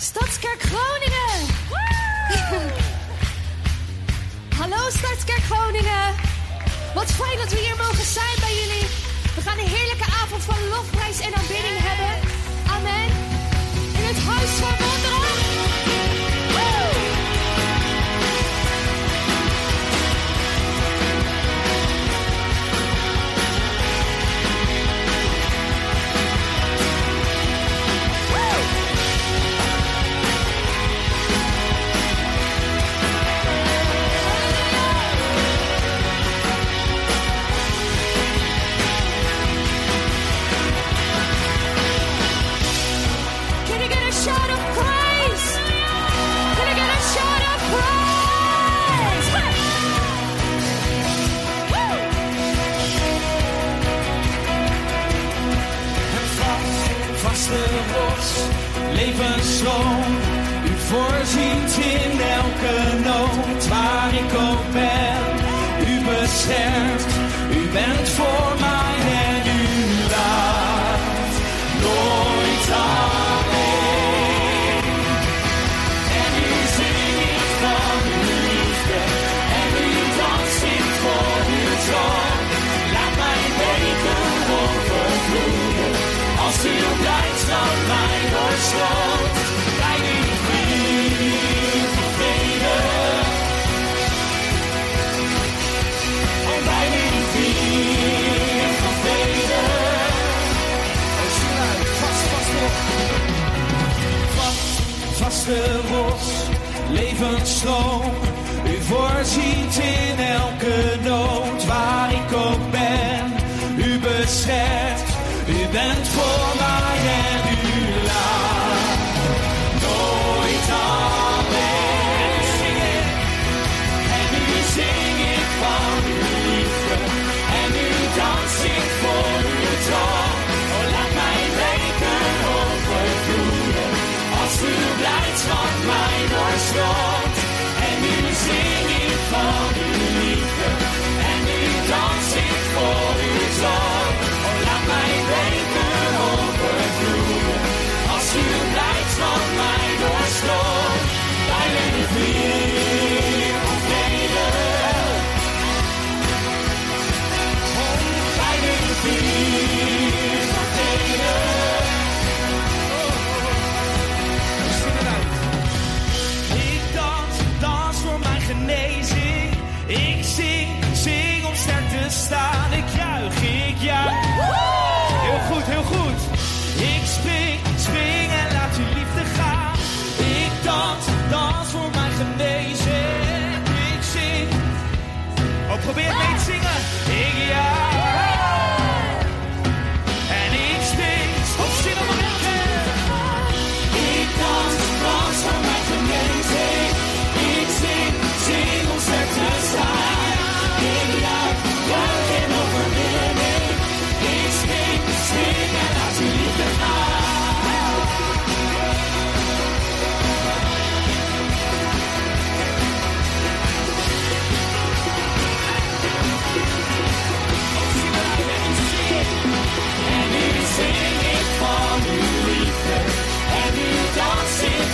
Stadskerk Groningen! Hallo Stadskerk Groningen! Wat fijn dat we hier mogen zijn bij jullie. We gaan een heerlijke avond van lofprijs en aanbidding hebben. Amen. In het huis van God. U voorziet in elke nood waar ik ook ben. U beschermt, u bent voor laatste levensstroom. U voorziet in elke nood waar ik ook ben. U beschermt, u bent voor.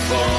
for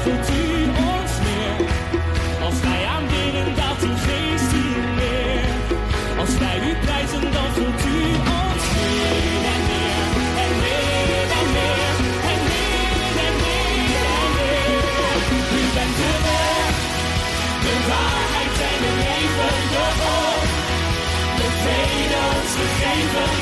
Voelt u ons meer? Als wij aanbidden, dat u geestie en meer. Als wij u prijzen, dan voelt u ons meer en meer. En meer en meer. En meer en meer en meer. U bent de weg, de waarheid en het leven door de vrede, onze gegevens.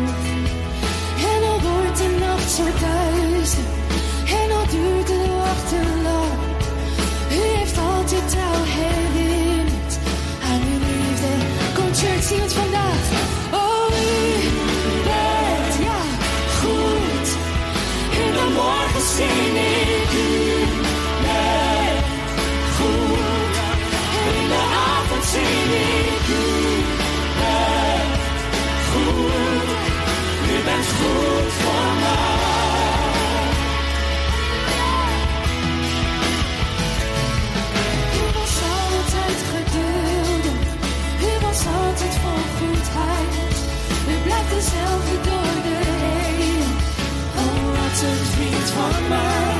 van mij.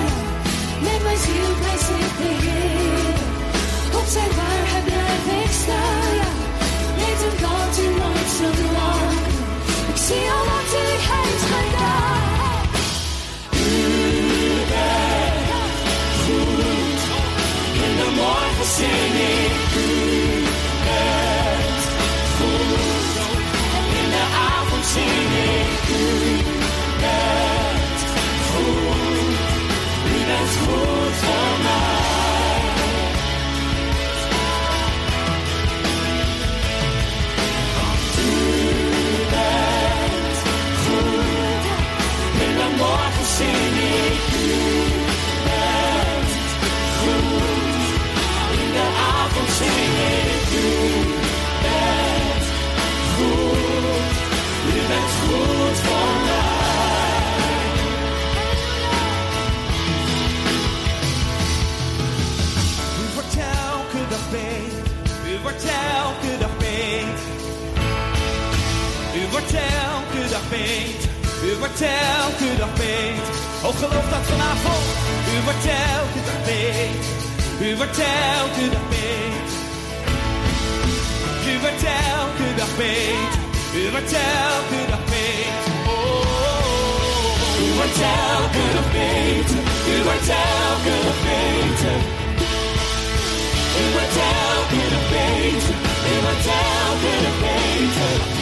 Met mijn ziel prijs ik de. Op zijn waarheid blijf ik staan. Ja. Weten dat u nooit zult wankelen. Ik zie al wat u heeft gedaan. In de morgen zing ik u bent goed voor mij. U wordt elke dag beter. Wordt elke dag beter. Oh, geloof dat vanavond. U wordt elke dag beter. U wordt elke dag beter. U wordt elke dag beter. U wordt elke dag beter. Oh. U wordt elke dag beter. U wordt elke dag beter. U wordt elke dag beter. U wordt elke dag beter.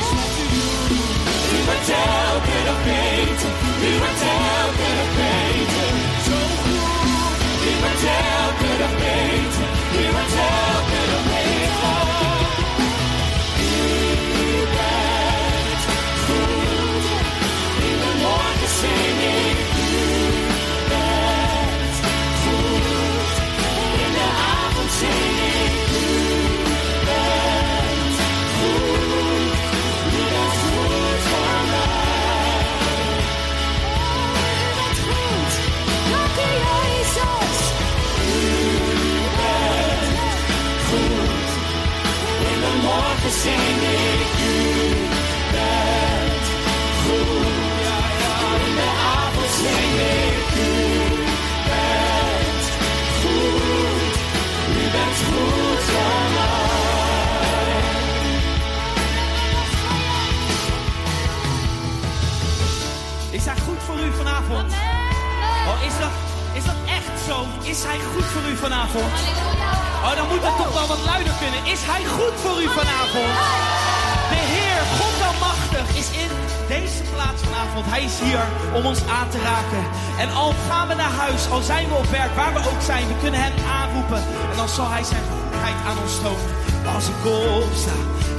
U wordt elke voor u vanavond? Oh, is dat, is dat echt zo? Is hij goed voor u vanavond? Oh, dan moet dat toch wel wat luider kunnen. Is hij goed voor u vanavond? De Heer, God Almachtig, is in deze plaats vanavond. Hij is hier om ons aan te raken. En al gaan we naar huis, al zijn we op werk, waar we ook zijn, we kunnen hem aanroepen. En dan zal hij zijn goedheid aan ons tonen. Als ik opsta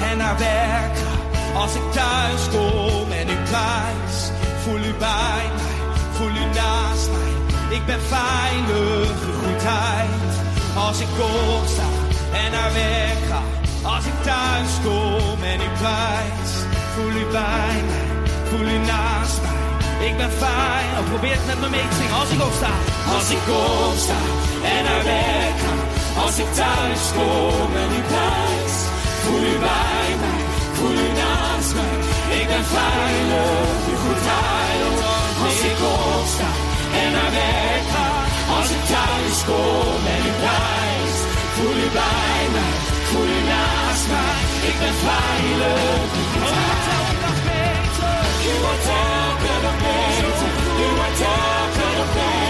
en naar werk ga, als ik thuis kom en u prijs, voel u bij mij, voel u naast mij. Ik ben veilig, uw goedheid. Als ik opsta en naar werk ga, als ik thuis kom en u prijs, voel u bij mij, voel u naast mij. Ik ben fijn, oh, probeer het met me mee te zingen als ik opsta. Als ik opsta en naar werk ga, als ik thuis kom en u thuis, voel u bij mij, voel u ben veilig, uw goedheid. Als ik opsta en naar werk ga, als ik thuis kom en u thuis, voel u bij mij, voel u naast mij. Ik ben veilig, uw goedheid. U wordt elke dag beter, u wordt elke dag beter.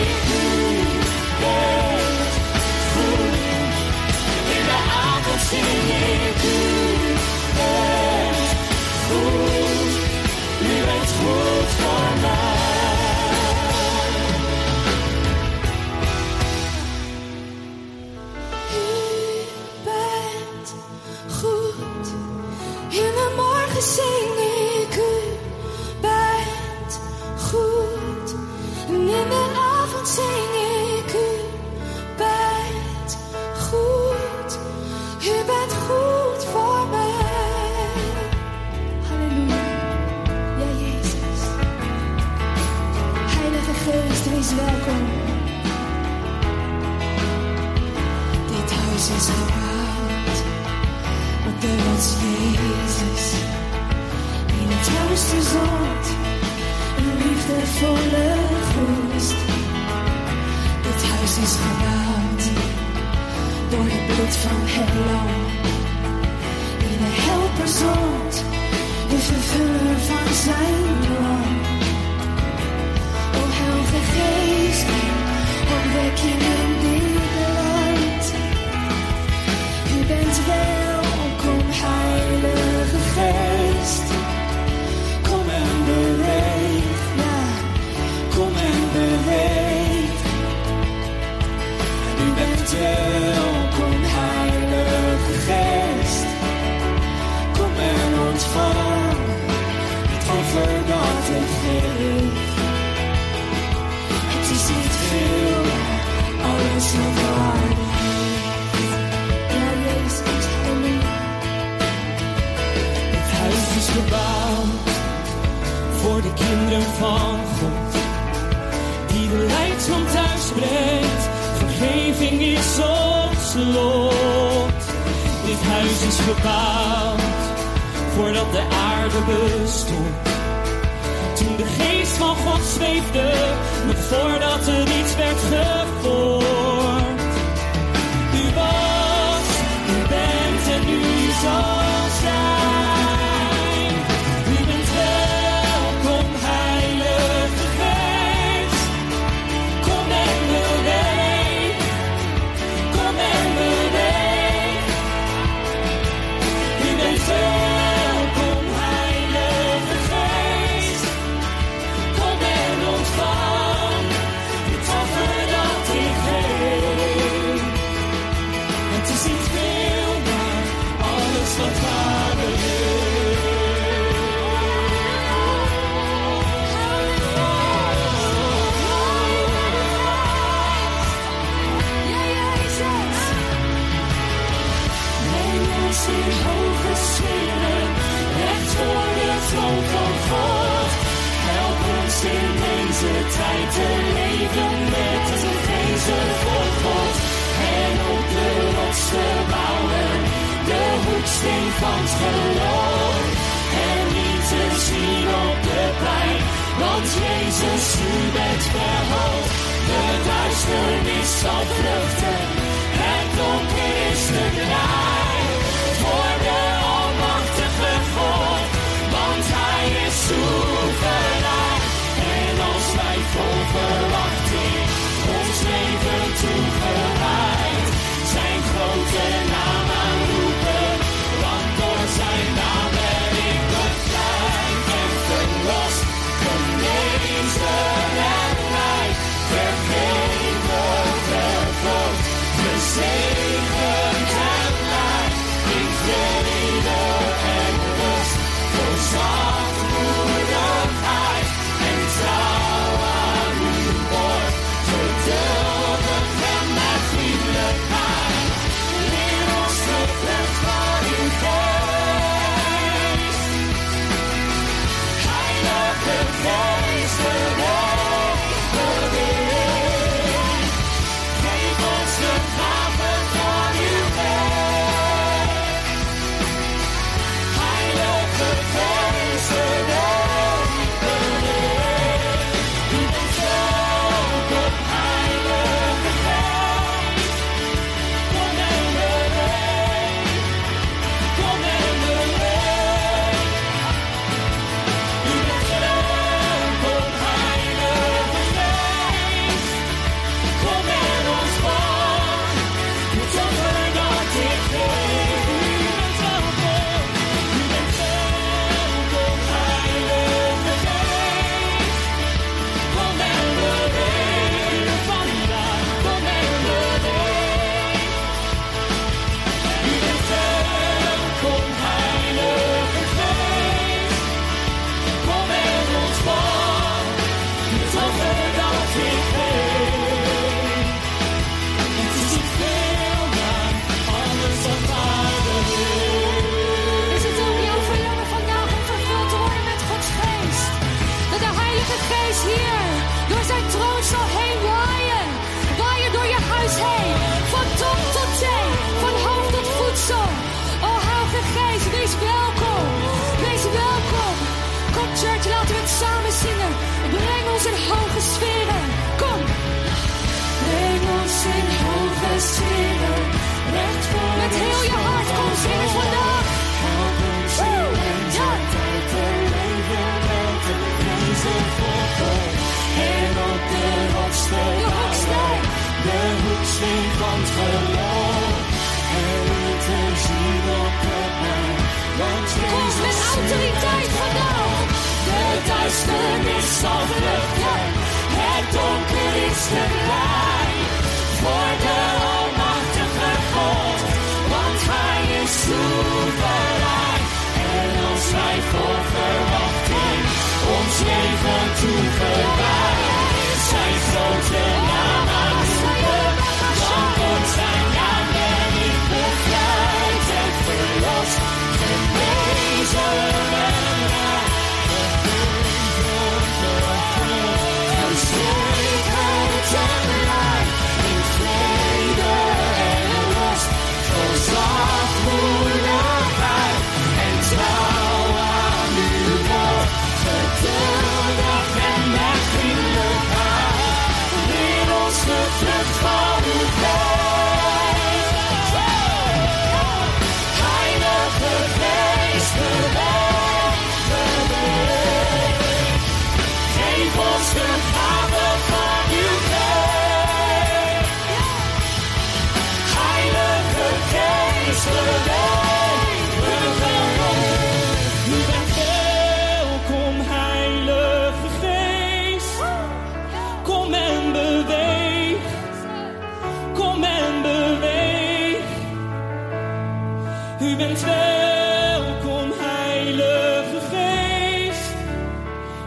U bent welkom, Heilige Geest.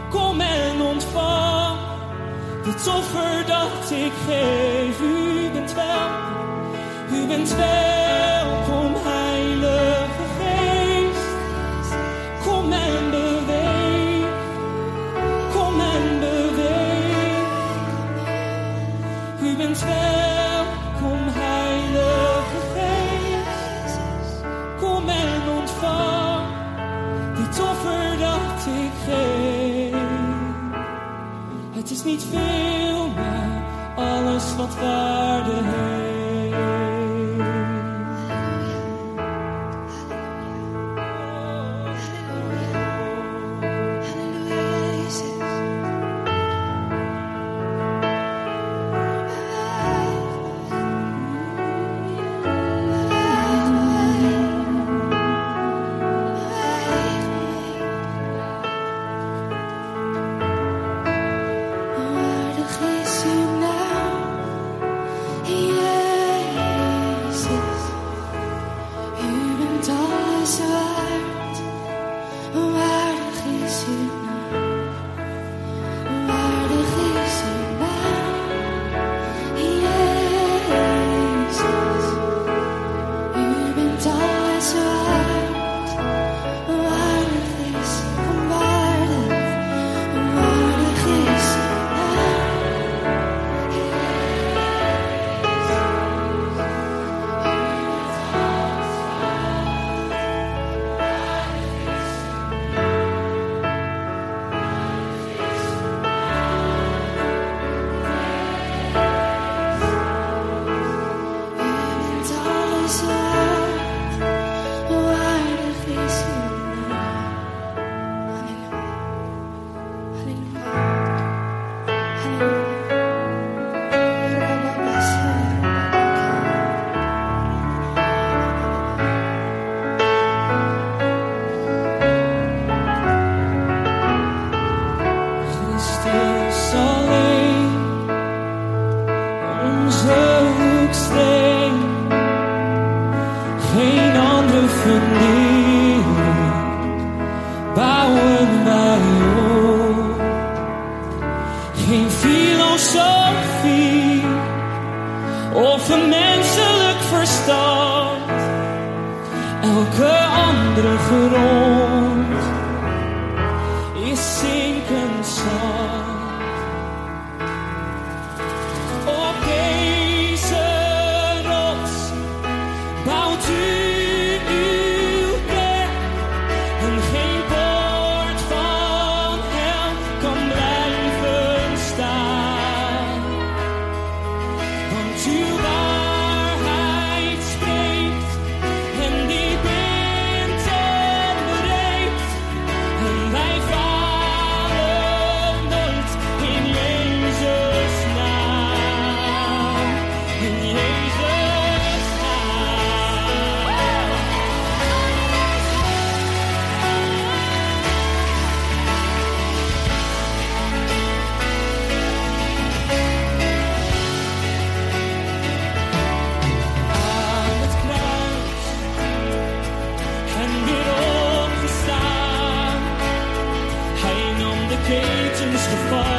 Kom en ontvang de toffer, dat ik geef. U bent welkom, u bent welkom. niet veel, maar alles wat waarde heeft. agents to fight.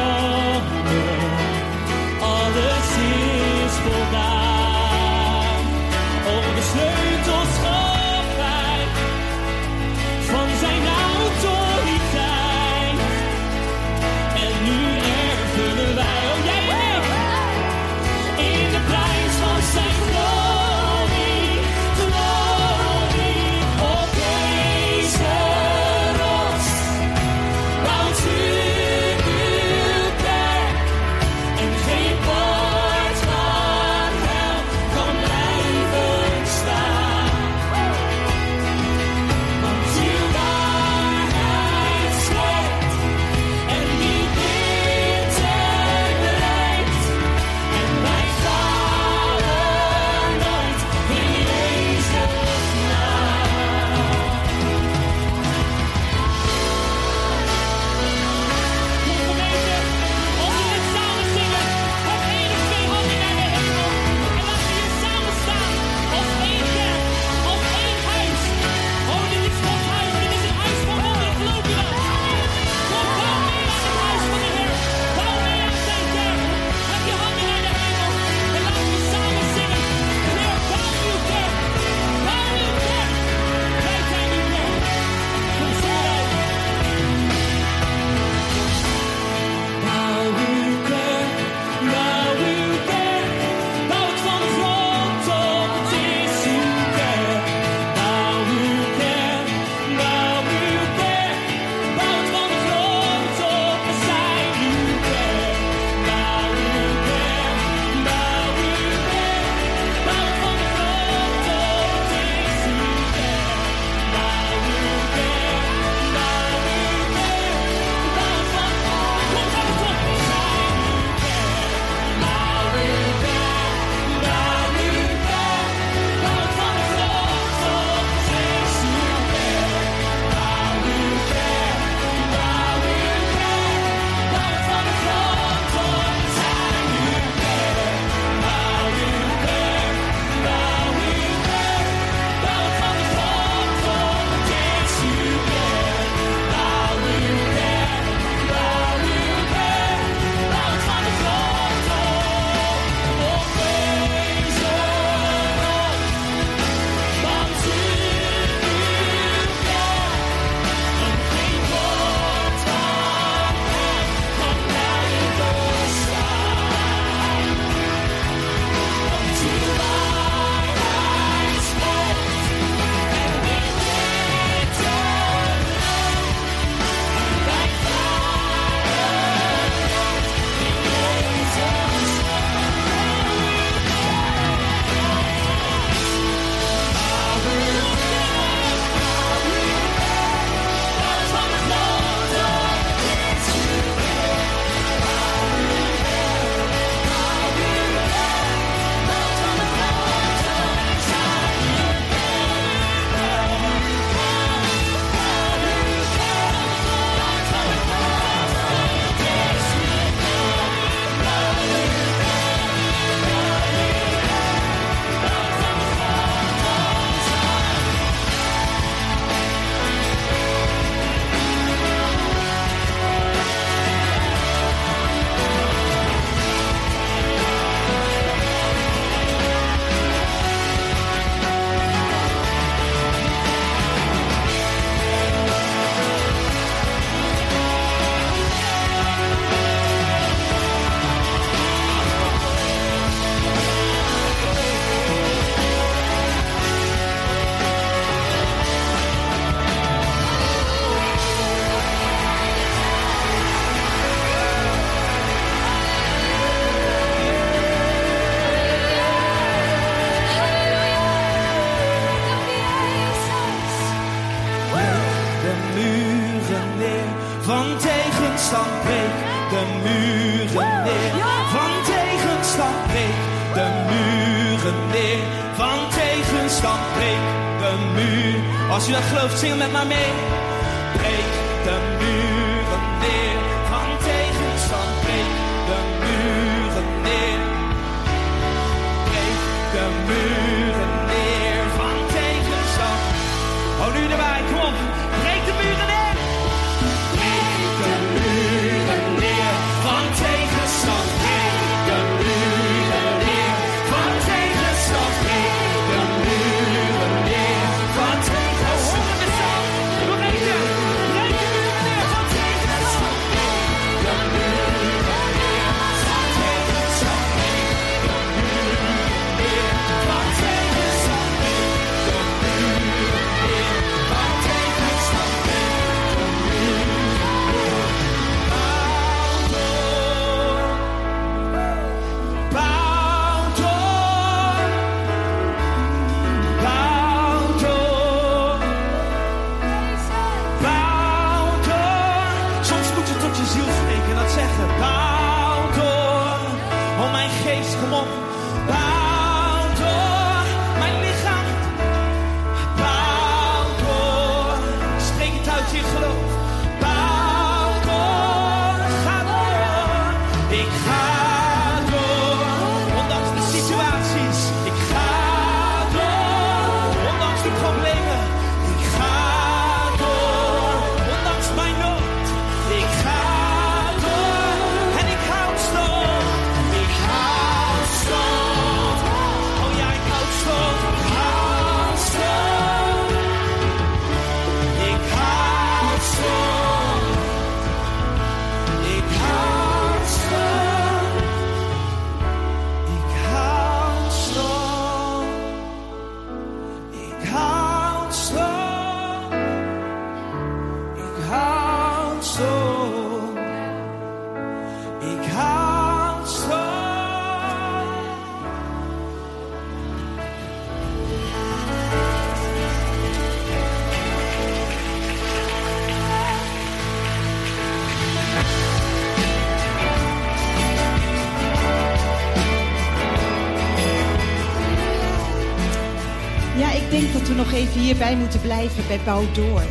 Even hierbij moeten blijven bij Bouw Door.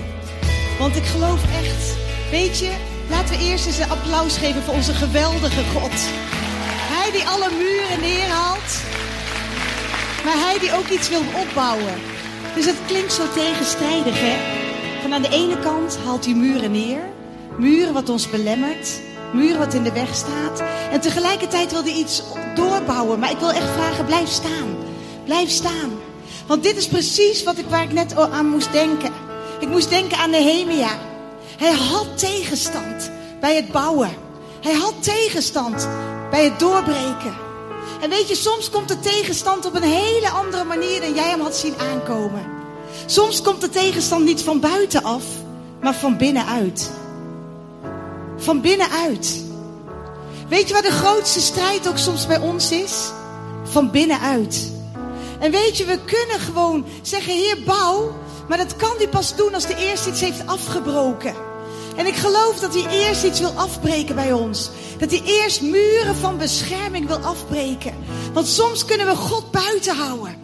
Want ik geloof echt, weet je, laten we eerst eens een applaus geven voor onze geweldige God. Hij die alle muren neerhaalt, maar hij die ook iets wil opbouwen. Dus het klinkt zo tegenstrijdig, hè? Van aan de ene kant haalt hij muren neer, muren wat ons belemmert, muren wat in de weg staat. En tegelijkertijd wil hij iets doorbouwen. Maar ik wil echt vragen, blijf staan. Blijf staan. Want dit is precies wat ik, waar ik net aan moest denken. Ik moest denken aan Nehemia. Hij had tegenstand bij het bouwen. Hij had tegenstand bij het doorbreken. En weet je, soms komt de tegenstand op een hele andere manier dan jij hem had zien aankomen. Soms komt de tegenstand niet van buitenaf, maar van binnenuit. Van binnenuit. Weet je wat de grootste strijd ook soms bij ons is? Van binnenuit. En weet je, we kunnen gewoon zeggen, Heer, bouw. Maar dat kan hij pas doen als de eerst iets heeft afgebroken. En ik geloof dat hij eerst iets wil afbreken bij ons. Dat hij eerst muren van bescherming wil afbreken. Want soms kunnen we God buiten houden.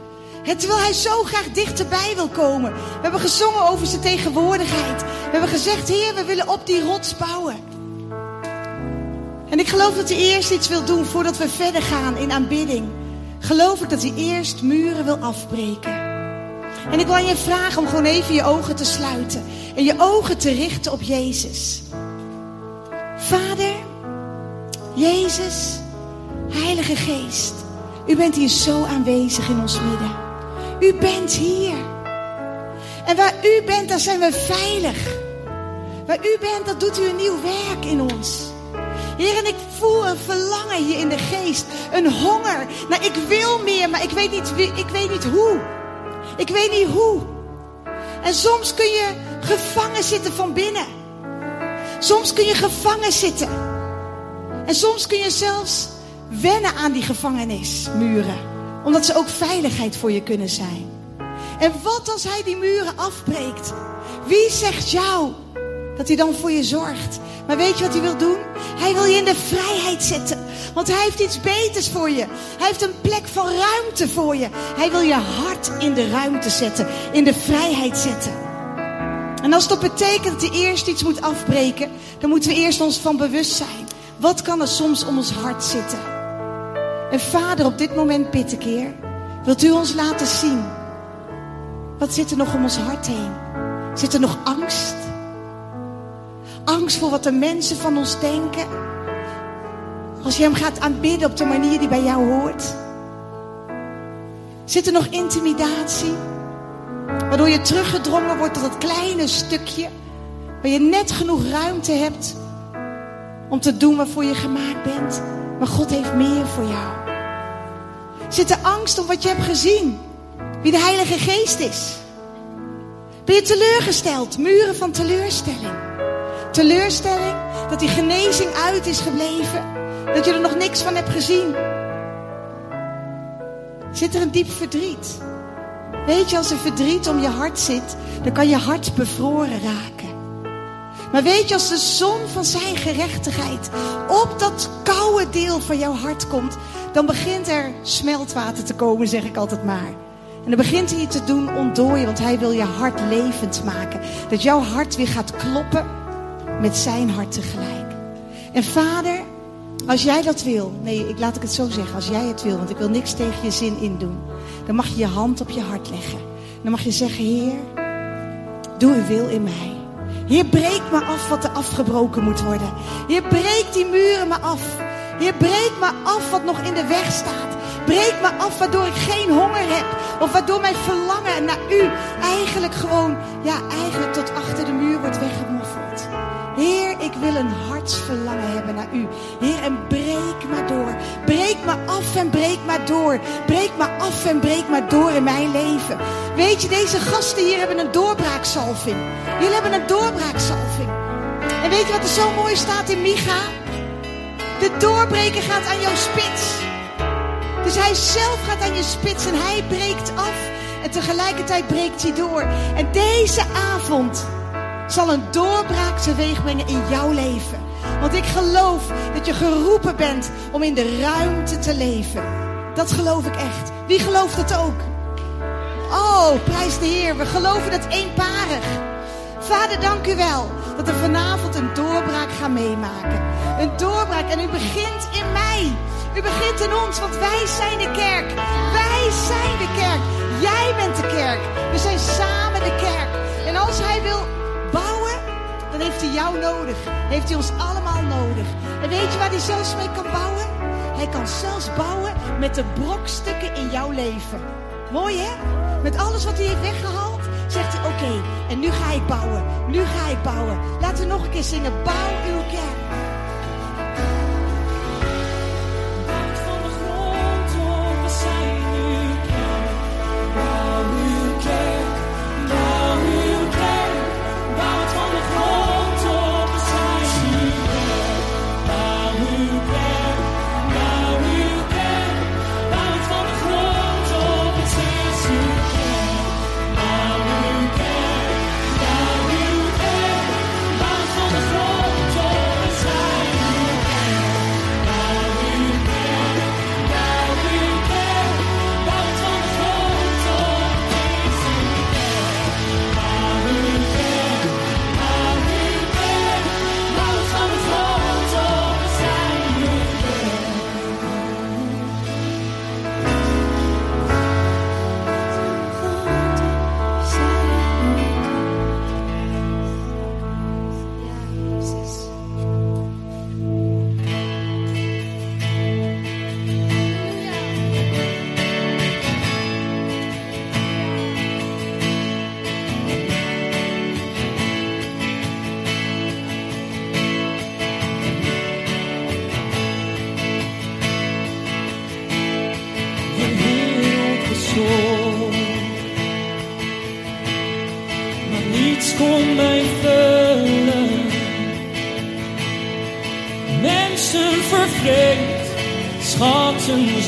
Terwijl hij zo graag dichterbij wil komen. We hebben gezongen over zijn tegenwoordigheid. We hebben gezegd, Heer, we willen op die rots bouwen. En ik geloof dat hij eerst iets wil doen voordat we verder gaan in aanbidding. Geloof ik dat hij eerst muren wil afbreken. En ik wil je vragen om gewoon even je ogen te sluiten. En je ogen te richten op Jezus. Vader, Jezus, Heilige Geest. U bent hier zo aanwezig in ons midden. U bent hier. En waar u bent, daar zijn we veilig. Waar u bent, dat doet u een nieuw werk in ons. Heer, en ik voel een verlangen hier in de geest. Een honger. Nou, ik wil meer, maar ik weet niet, ik weet niet hoe. Ik weet niet hoe. En soms kun je gevangen zitten van binnen. Soms kun je gevangen zitten. En soms kun je zelfs wennen aan die gevangenismuren. Omdat ze ook veiligheid voor je kunnen zijn. En wat als hij die muren afbreekt? Wie zegt jou dat hij dan voor je zorgt? Maar weet je wat hij wil doen? Hij wil je in de vrijheid zetten. Want hij heeft iets beters voor je. Hij heeft een plek van ruimte voor je. Hij wil je hart in de ruimte zetten. In de vrijheid zetten. En als dat betekent dat hij eerst iets moet afbreken, dan moeten we eerst ons van bewust zijn. Wat kan er soms om ons hart zitten? En vader, op dit moment Heer, wilt u ons laten zien? Wat zit er nog om ons hart heen? Zit er nog angst? Angst voor wat de mensen van ons denken? Als je hem gaat aanbidden op de manier die bij jou hoort? Zit er nog intimidatie? Waardoor je teruggedrongen wordt tot dat kleine stukje. Waar je net genoeg ruimte hebt om te doen waarvoor je gemaakt bent. Maar God heeft meer voor jou. Zit er angst om wat je hebt gezien? Wie de Heilige Geest is? Ben je teleurgesteld? Muren van teleurstelling. Teleurstelling dat die genezing uit is gebleven. Dat je er nog niks van hebt gezien. Zit er een diep verdriet? Weet je, als er verdriet om je hart zit, dan kan je hart bevroren raken. Maar weet je, als de zon van zijn gerechtigheid op dat koude deel van jouw hart komt, dan begint er smeltwater te komen, zeg ik altijd maar. En dan begint hij je te doen ontdooien, want hij wil je hart levend maken. Dat jouw hart weer gaat kloppen met zijn hart tegelijk. En vader, als jij dat wil, nee, ik laat ik het zo zeggen, als jij het wil, want ik wil niks tegen je zin indoen, dan mag je je hand op je hart leggen. Dan mag je zeggen, Heer, doe uw wil in mij. Heer, breek me af wat er afgebroken moet worden. Heer, breek die muren me af. Heer, breek me af wat nog in de weg staat. Breek me af waardoor ik geen honger heb. Of waardoor mijn verlangen naar u eigenlijk gewoon, ja, eigenlijk tot achter de muur wordt weggemoffeld. Heer, ik wil een hartsverlangen hebben naar u. Heer, en breek maar door. Breek me af en breek maar door. Breek me af en breek maar door in mijn leven. Weet je, deze gasten hier hebben een doorbraaksalving. Jullie hebben een doorbraaksalving. En weet je wat er zo mooi staat in Micha? De doorbreker gaat aan jouw spits. Dus hij zelf gaat aan je spits en hij breekt af. En tegelijkertijd breekt hij door. En deze avond zal een doorbraak teweeg brengen in jouw leven. Want ik geloof dat je geroepen bent om in de ruimte te leven. Dat geloof ik echt. Wie gelooft het ook? Oh, prijs de Heer. We geloven dat eenparig. Vader, dank u wel dat we vanavond een doorbraak gaan meemaken. Een doorbraak en u begint in mij. U begint in ons, want wij zijn de kerk. Wij zijn de kerk. Jij bent de kerk. We zijn samen de kerk. En als Hij wil heeft Hij jou nodig. Heeft Hij ons allemaal nodig. En weet je waar Hij zelfs mee kan bouwen? Hij kan zelfs bouwen met de brokstukken in jouw leven. Mooi hè? Met alles wat hij heeft weggehaald, zegt hij: Oké, en nu ga ik bouwen. Nu ga ik bouwen. Laten we nog een keer zingen: Bouw uw kerk.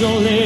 Schatten zo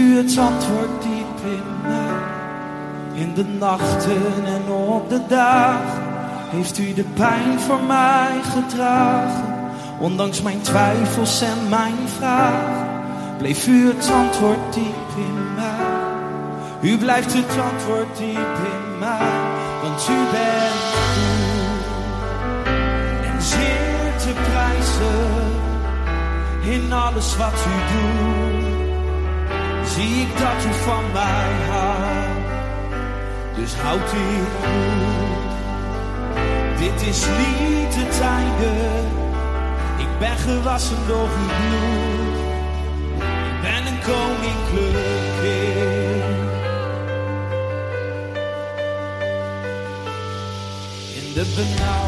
het antwoord diep in mij. In de nachten en op de dagen heeft u de pijn voor mij gedragen. Ondanks mijn twijfels en mijn vragen, bleef u het antwoord diep in mij. U blijft het antwoord diep in mij, want u bent goed en zeer te prijzen in alles wat u doet. Zie ik dat u van mij houdt, dus houdt u goed. Dit is niet het einde, ik ben gewassen door uw bloed. Ik ben een koninklijk kind. In de benauwde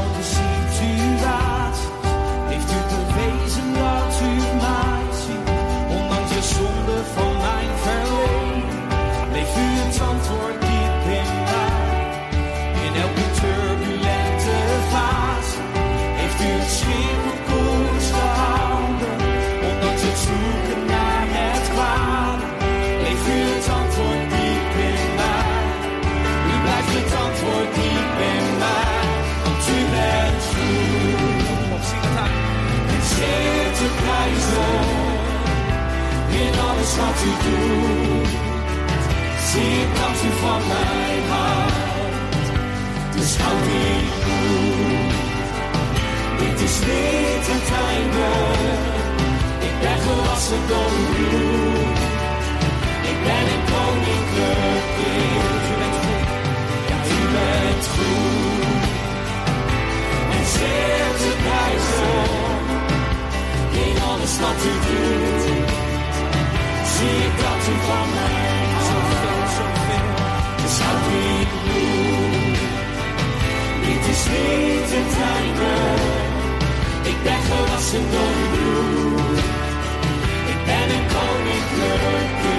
u doet. Zie dat u van mij houdt, dus houd ik goed. Dit is niet het einde, ik ben gewassen door uw bloed. Ik ben een koninklijk kind. Bent goed. Ja, u bent goed. En zeer te prijzen. In alles wat u doet. Zie ik dat u van mij. Zoveel, zoveel. Dus houd goed. Dit is niet het einde. Ik ben gewassen door uw bloed. Ik ben een koninklijk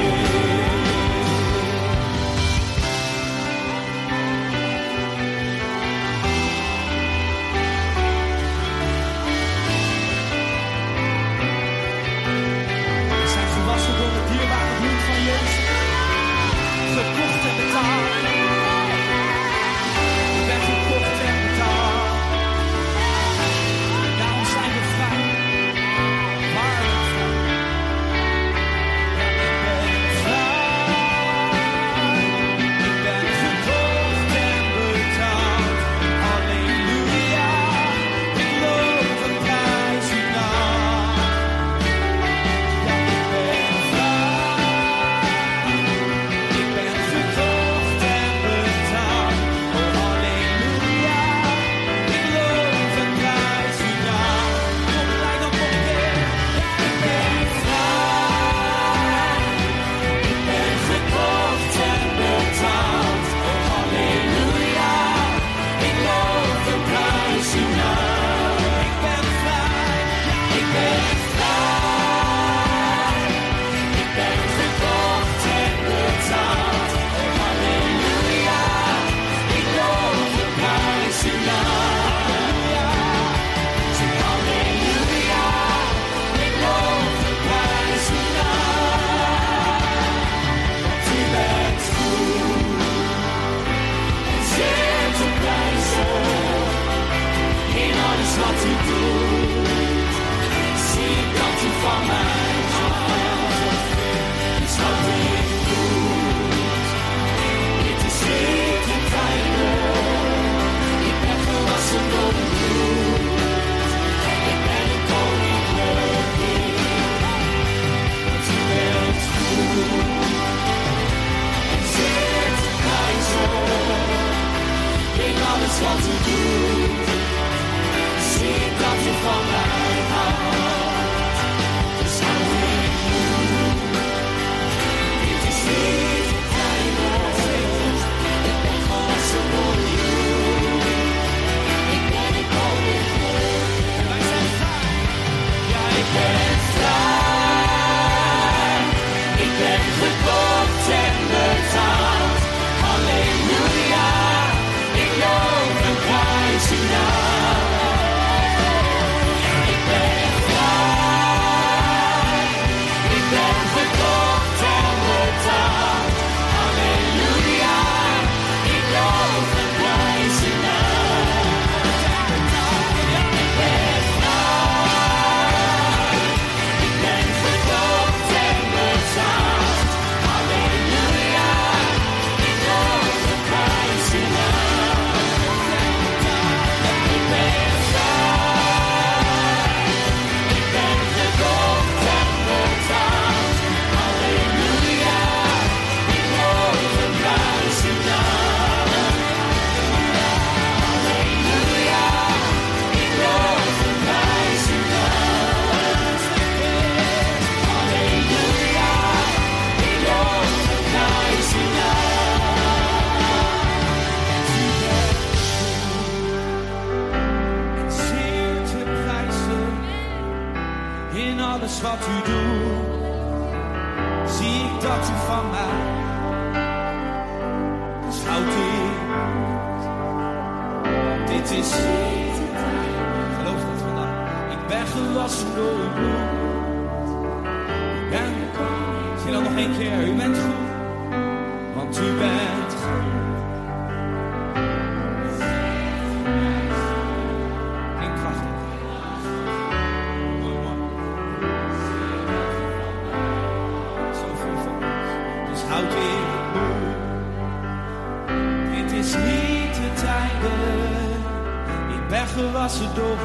uw bloed.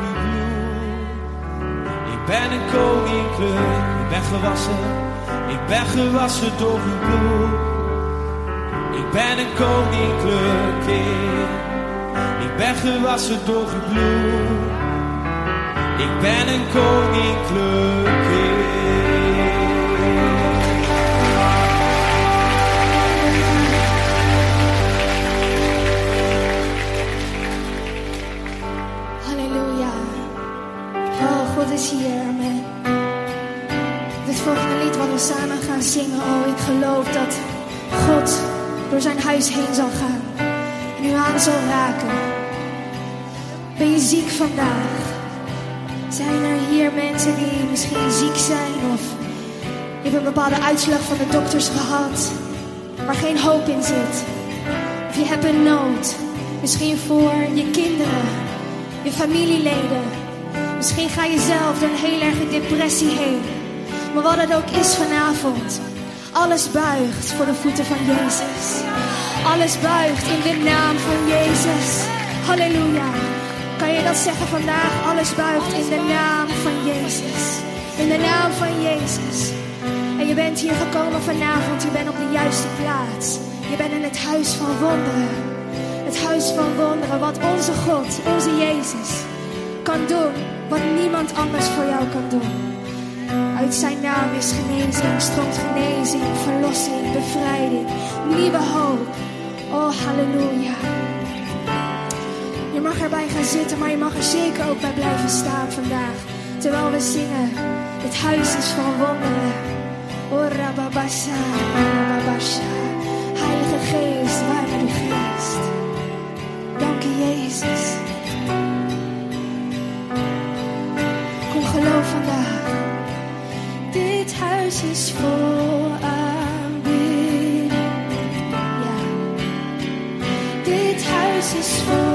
Ik ben een koninklijk. Ik ben gewassen. Ik ben gewassen door uw bloed. Ik ben een koninklijk. Ik ben gewassen door uw bloed. Ik ben een koninklijk. We samen gaan zingen. Oh, ik geloof dat God door zijn huis heen zal gaan. En u aan zal raken. Ben je ziek vandaag? Zijn er hier mensen die misschien ziek zijn? Of je hebt een bepaalde uitslag van de dokters gehad. Waar geen hoop in zit. Of je hebt een nood. Misschien voor je kinderen je familieleden. Misschien ga je zelf door een heel erge depressie heen. Maar wat het ook is vanavond, alles buigt voor de voeten van Jezus. Alles buigt in de naam van Jezus. Halleluja. Kan je dat zeggen vandaag? Alles buigt in de naam van Jezus. In de naam van Jezus. En je bent hier gekomen vanavond, je bent op de juiste plaats. Je bent in het huis van wonderen. Het huis van wonderen, wat onze God, onze Jezus, kan doen. Wat niemand anders voor jou kan doen. Uit zijn naam is genezing, stroomt genezing, verlossing, bevrijding, nieuwe hoop. Oh, halleluja. Je mag erbij gaan zitten, maar je mag er zeker ook bij blijven staan vandaag. Terwijl we zingen, het huis is van wonderen. Oh, rababasha, rababasha. Heilige Geest, waar uw geest. Dank u, Jezus. Kom geloof vandaag. Dit huis is vol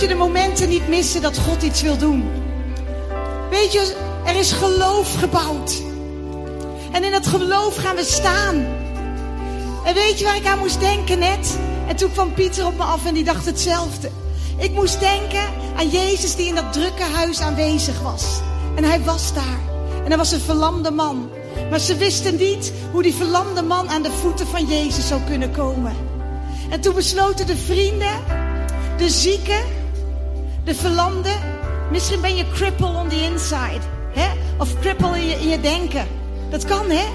moet je de momenten niet missen dat God iets wil doen. Weet je, er is geloof gebouwd. En in dat geloof gaan we staan. En weet je waar ik aan moest denken net? En toen kwam Pieter op me af en die dacht hetzelfde. Ik moest denken aan Jezus die in dat drukke huis aanwezig was. En hij was daar. En hij was een verlamde man. Maar ze wisten niet hoe die verlamde man aan de voeten van Jezus zou kunnen komen. En toen besloten de vrienden, de zieken, de verlamden. Misschien ben je cripple on the inside. Hè? Of cripple in je, in je denken. Dat kan, hè?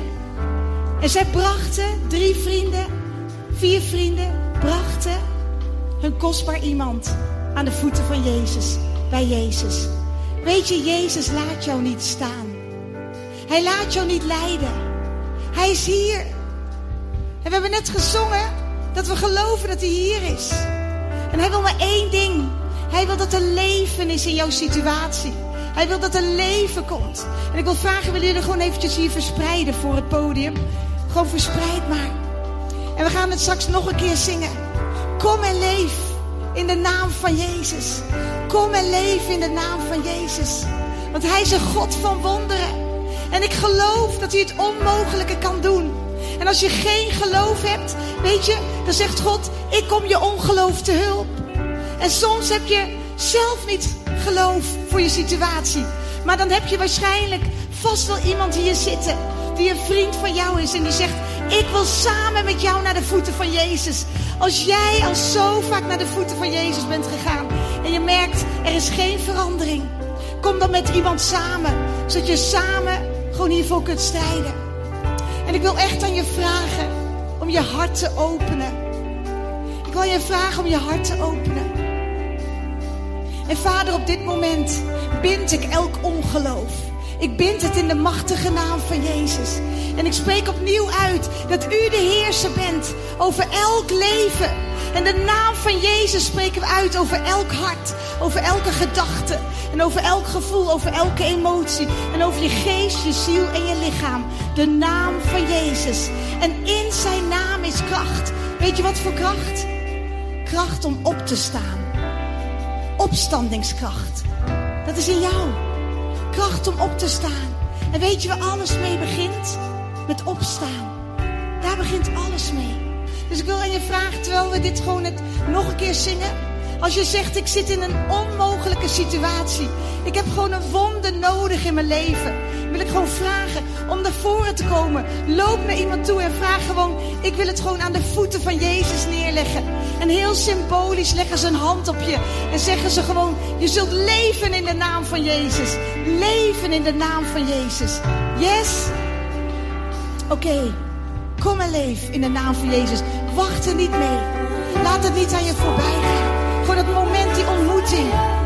En zij brachten, drie vrienden, vier vrienden, brachten hun kostbaar iemand aan de voeten van Jezus. Bij Jezus. Weet je, Jezus laat jou niet staan. Hij laat jou niet leiden. Hij is hier. En we hebben net gezongen dat we geloven dat hij hier is. En hij wil maar één ding. Hij wil dat er leven is in jouw situatie. Hij wil dat er leven komt. En ik wil vragen, willen jullie gewoon eventjes hier verspreiden voor het podium? Gewoon verspreid maar. En we gaan het straks nog een keer zingen. Kom en leef in de naam van Jezus. Kom en leef in de naam van Jezus. Want Hij is een God van wonderen. En ik geloof dat Hij het onmogelijke kan doen. En als je geen geloof hebt, weet je, dan zegt God: Ik kom je ongeloof te hulp. En soms heb je zelf niet geloof voor je situatie. Maar dan heb je waarschijnlijk vast wel iemand hier zitten die een vriend van jou is en die zegt: Ik wil samen met jou naar de voeten van Jezus. Als jij al zo vaak naar de voeten van Jezus bent gegaan en je merkt er is geen verandering, kom dan met iemand samen, zodat je samen gewoon hiervoor kunt strijden. En ik wil echt aan je vragen om je hart te openen. Ik wil je vragen om je hart te openen. En vader, op dit moment bind ik elk ongeloof. Ik bind het in de machtige naam van Jezus. En ik spreek opnieuw uit dat u de heerser bent over elk leven. En de naam van Jezus spreken we uit over elk hart, over elke gedachte en over elk gevoel, over elke emotie en over je geest, je ziel en je lichaam. De naam van Jezus. En in zijn naam is kracht. Weet je wat voor kracht? Kracht om op te staan. Opstandingskracht. Dat is in jou. Kracht om op te staan. En weet je waar alles mee begint? Met opstaan. Daar begint alles mee. Dus ik wil aan je vragen, terwijl we dit gewoon het nog een keer zingen. Als je zegt, ik zit in een onmogelijke situatie. Ik heb gewoon een wonde nodig in mijn leven. Wil ik gewoon vragen om naar voren te komen. Loop naar iemand toe en vraag gewoon, ik wil het gewoon aan de voeten van Jezus neerleggen. En heel symbolisch leggen ze een hand op je. En zeggen ze gewoon, je zult leven in de naam van Jezus. Leven in de naam van Jezus. Yes? Oké. Kom en leef in de naam van Jezus. Wacht er niet mee. Laat het niet aan je voorbij gaan. Voor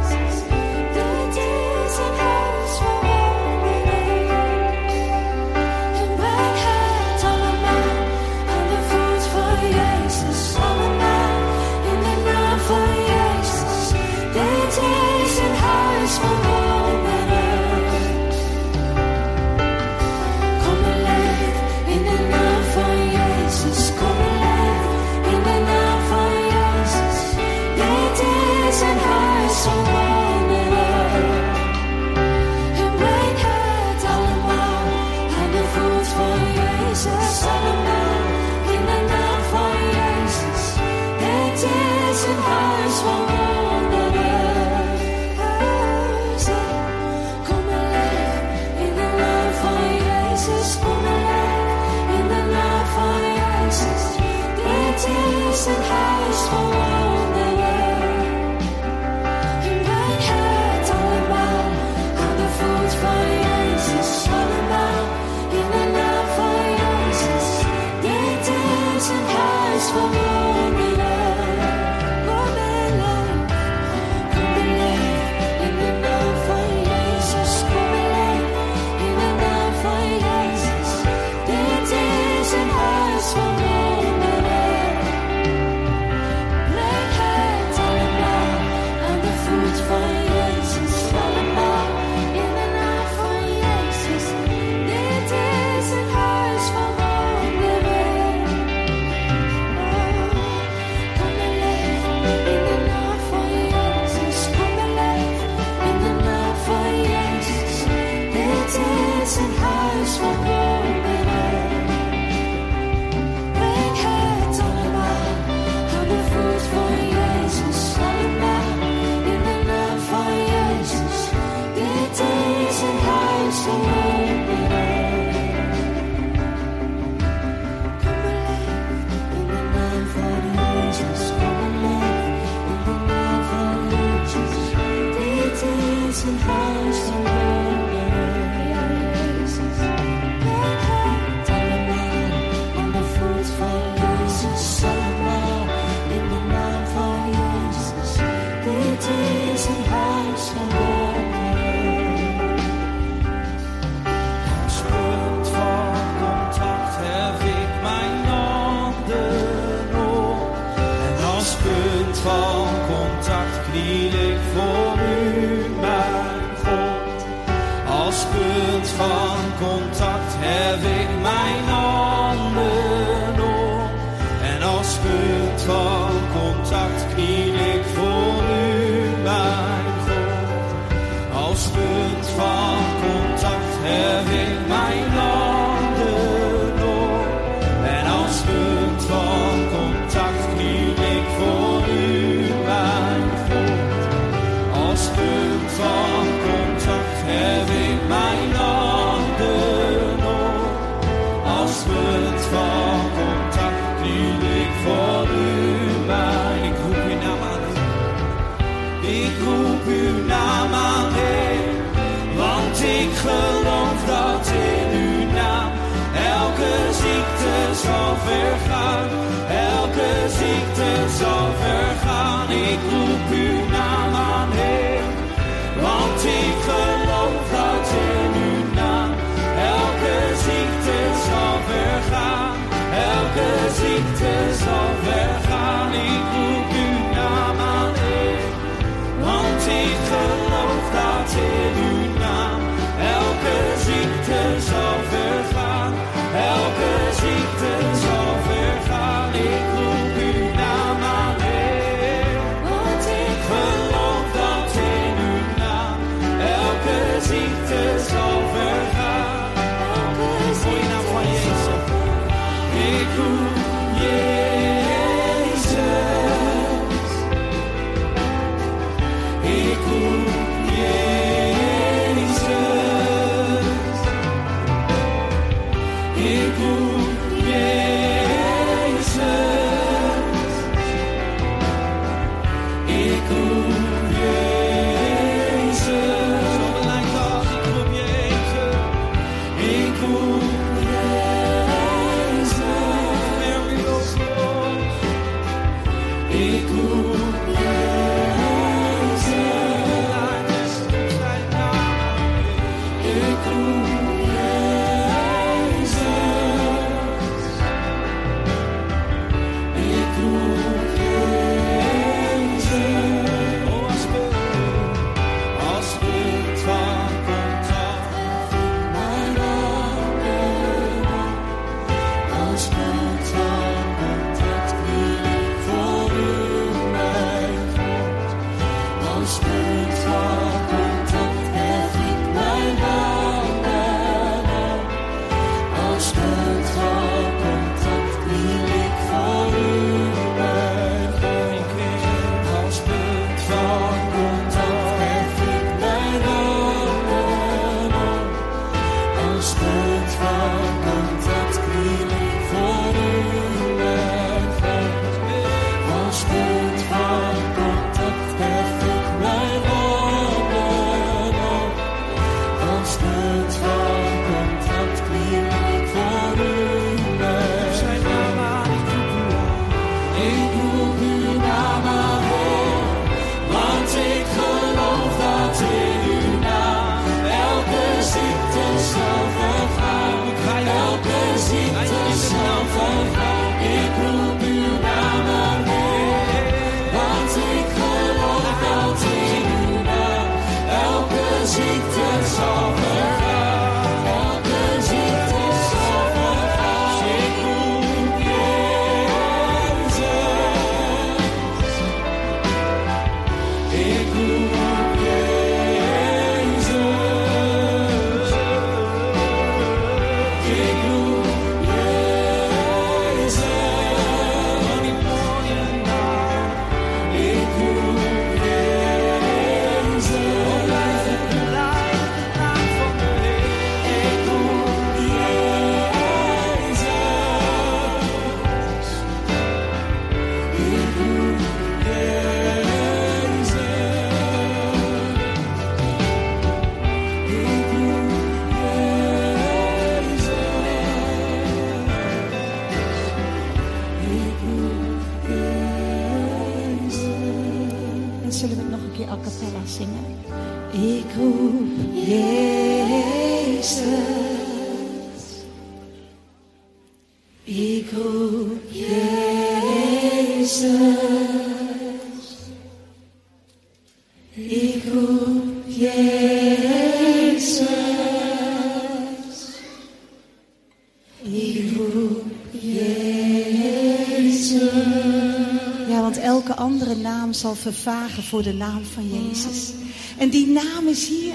zal vervagen voor de naam van Jezus. En die naam is hier.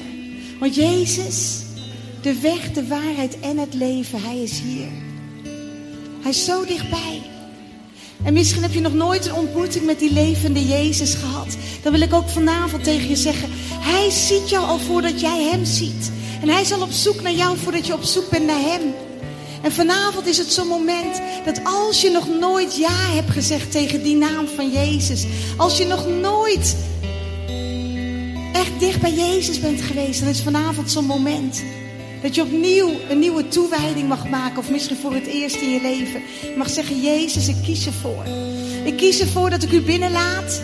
Want Jezus, de weg, de waarheid en het leven, Hij is hier. Hij is zo dichtbij. En misschien heb je nog nooit een ontmoeting met die levende Jezus gehad. Dan wil ik ook vanavond tegen je zeggen: Hij ziet jou al voordat jij Hem ziet. En Hij is al op zoek naar jou voordat je op zoek bent naar Hem. En vanavond is het zo'n moment dat als je nog nooit ja hebt gezegd tegen die naam van Jezus, als je nog nooit echt dicht bij Jezus bent geweest, dan is vanavond zo'n moment dat je opnieuw een nieuwe toewijding mag maken, of misschien voor het eerst in je leven. Mag zeggen: Jezus, ik kies ervoor. Ik kies ervoor dat ik u binnenlaat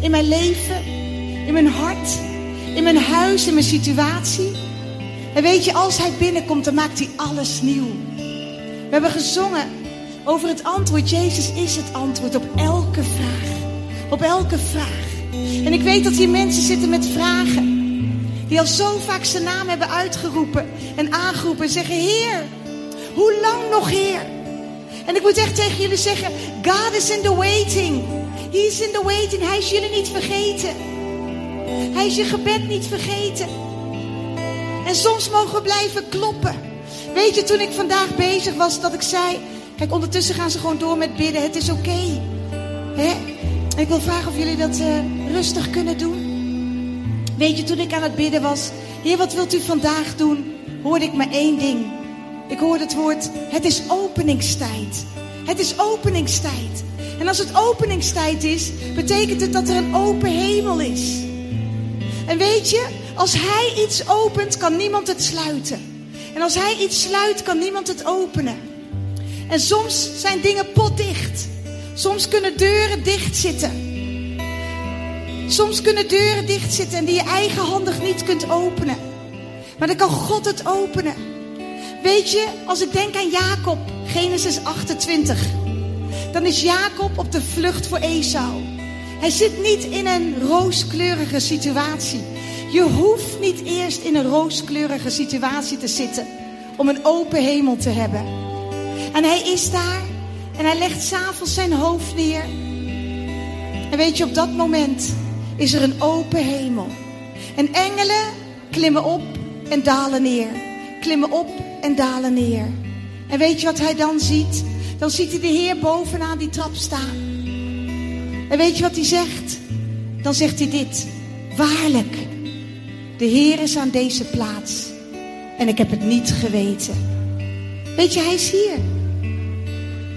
in mijn leven, in mijn hart, in mijn huis, in mijn situatie. En weet je, als Hij binnenkomt, dan maakt Hij alles nieuw. We hebben gezongen over het antwoord. Jezus is het antwoord op elke vraag. Op elke vraag. En ik weet dat hier mensen zitten met vragen. Die al zo vaak zijn naam hebben uitgeroepen en aangeroepen. En zeggen, Heer, hoe lang nog Heer? En ik moet echt tegen jullie zeggen, God is in the waiting. He is in the waiting. Hij is jullie niet vergeten. Hij is je gebed niet vergeten. En soms mogen we blijven kloppen. Weet je, toen ik vandaag bezig was, dat ik zei... Kijk, ondertussen gaan ze gewoon door met bidden. Het is oké. Hè? Ik wil vragen of jullie dat uh, rustig kunnen doen. Weet je, toen ik aan het bidden was... Heer, wat wilt u vandaag doen? Hoorde ik maar één ding. Ik hoorde het woord, het is openingstijd. Het is openingstijd. En als het openingstijd is, betekent het dat er een open hemel is. En weet je, als hij iets opent, kan niemand het sluiten. En als hij iets sluit, kan niemand het openen. En soms zijn dingen potdicht. Soms kunnen deuren dicht zitten. Soms kunnen deuren dicht zitten en die je eigenhandig niet kunt openen. Maar dan kan God het openen. Weet je, als ik denk aan Jacob, Genesis 28, dan is Jacob op de vlucht voor Esau. Hij zit niet in een rooskleurige situatie. Je hoeft niet eerst in een rooskleurige situatie te zitten om een open hemel te hebben. En hij is daar en hij legt s'avonds zijn hoofd neer. En weet je, op dat moment is er een open hemel. En engelen klimmen op en dalen neer. Klimmen op en dalen neer. En weet je wat hij dan ziet? Dan ziet hij de Heer bovenaan die trap staan. En weet je wat hij zegt? Dan zegt hij dit. Waarlijk, de Heer is aan deze plaats. En ik heb het niet geweten. Weet je, hij is hier.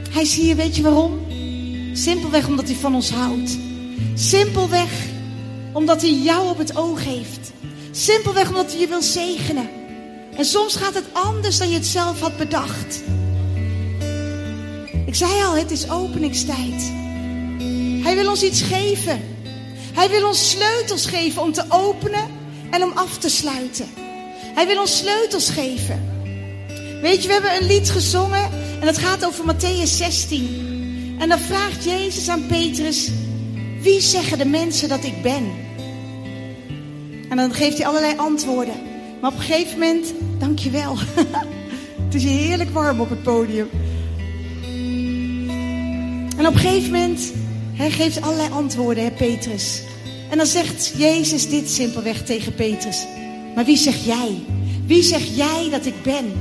Hij is hier, weet je waarom? Simpelweg omdat hij van ons houdt. Simpelweg omdat hij jou op het oog heeft. Simpelweg omdat hij je wil zegenen. En soms gaat het anders dan je het zelf had bedacht. Ik zei al, het is openingstijd. Hij wil ons iets geven. Hij wil ons sleutels geven om te openen en om af te sluiten. Hij wil ons sleutels geven. Weet je, we hebben een lied gezongen en het gaat over Matthäus 16. En dan vraagt Jezus aan Petrus, wie zeggen de mensen dat ik ben? En dan geeft hij allerlei antwoorden. Maar op een gegeven moment, dankjewel. het is heerlijk warm op het podium. En op een gegeven moment, hij geeft allerlei antwoorden, hè, Petrus. En dan zegt Jezus dit simpelweg tegen Petrus. Maar wie zeg jij? Wie zeg jij dat ik ben?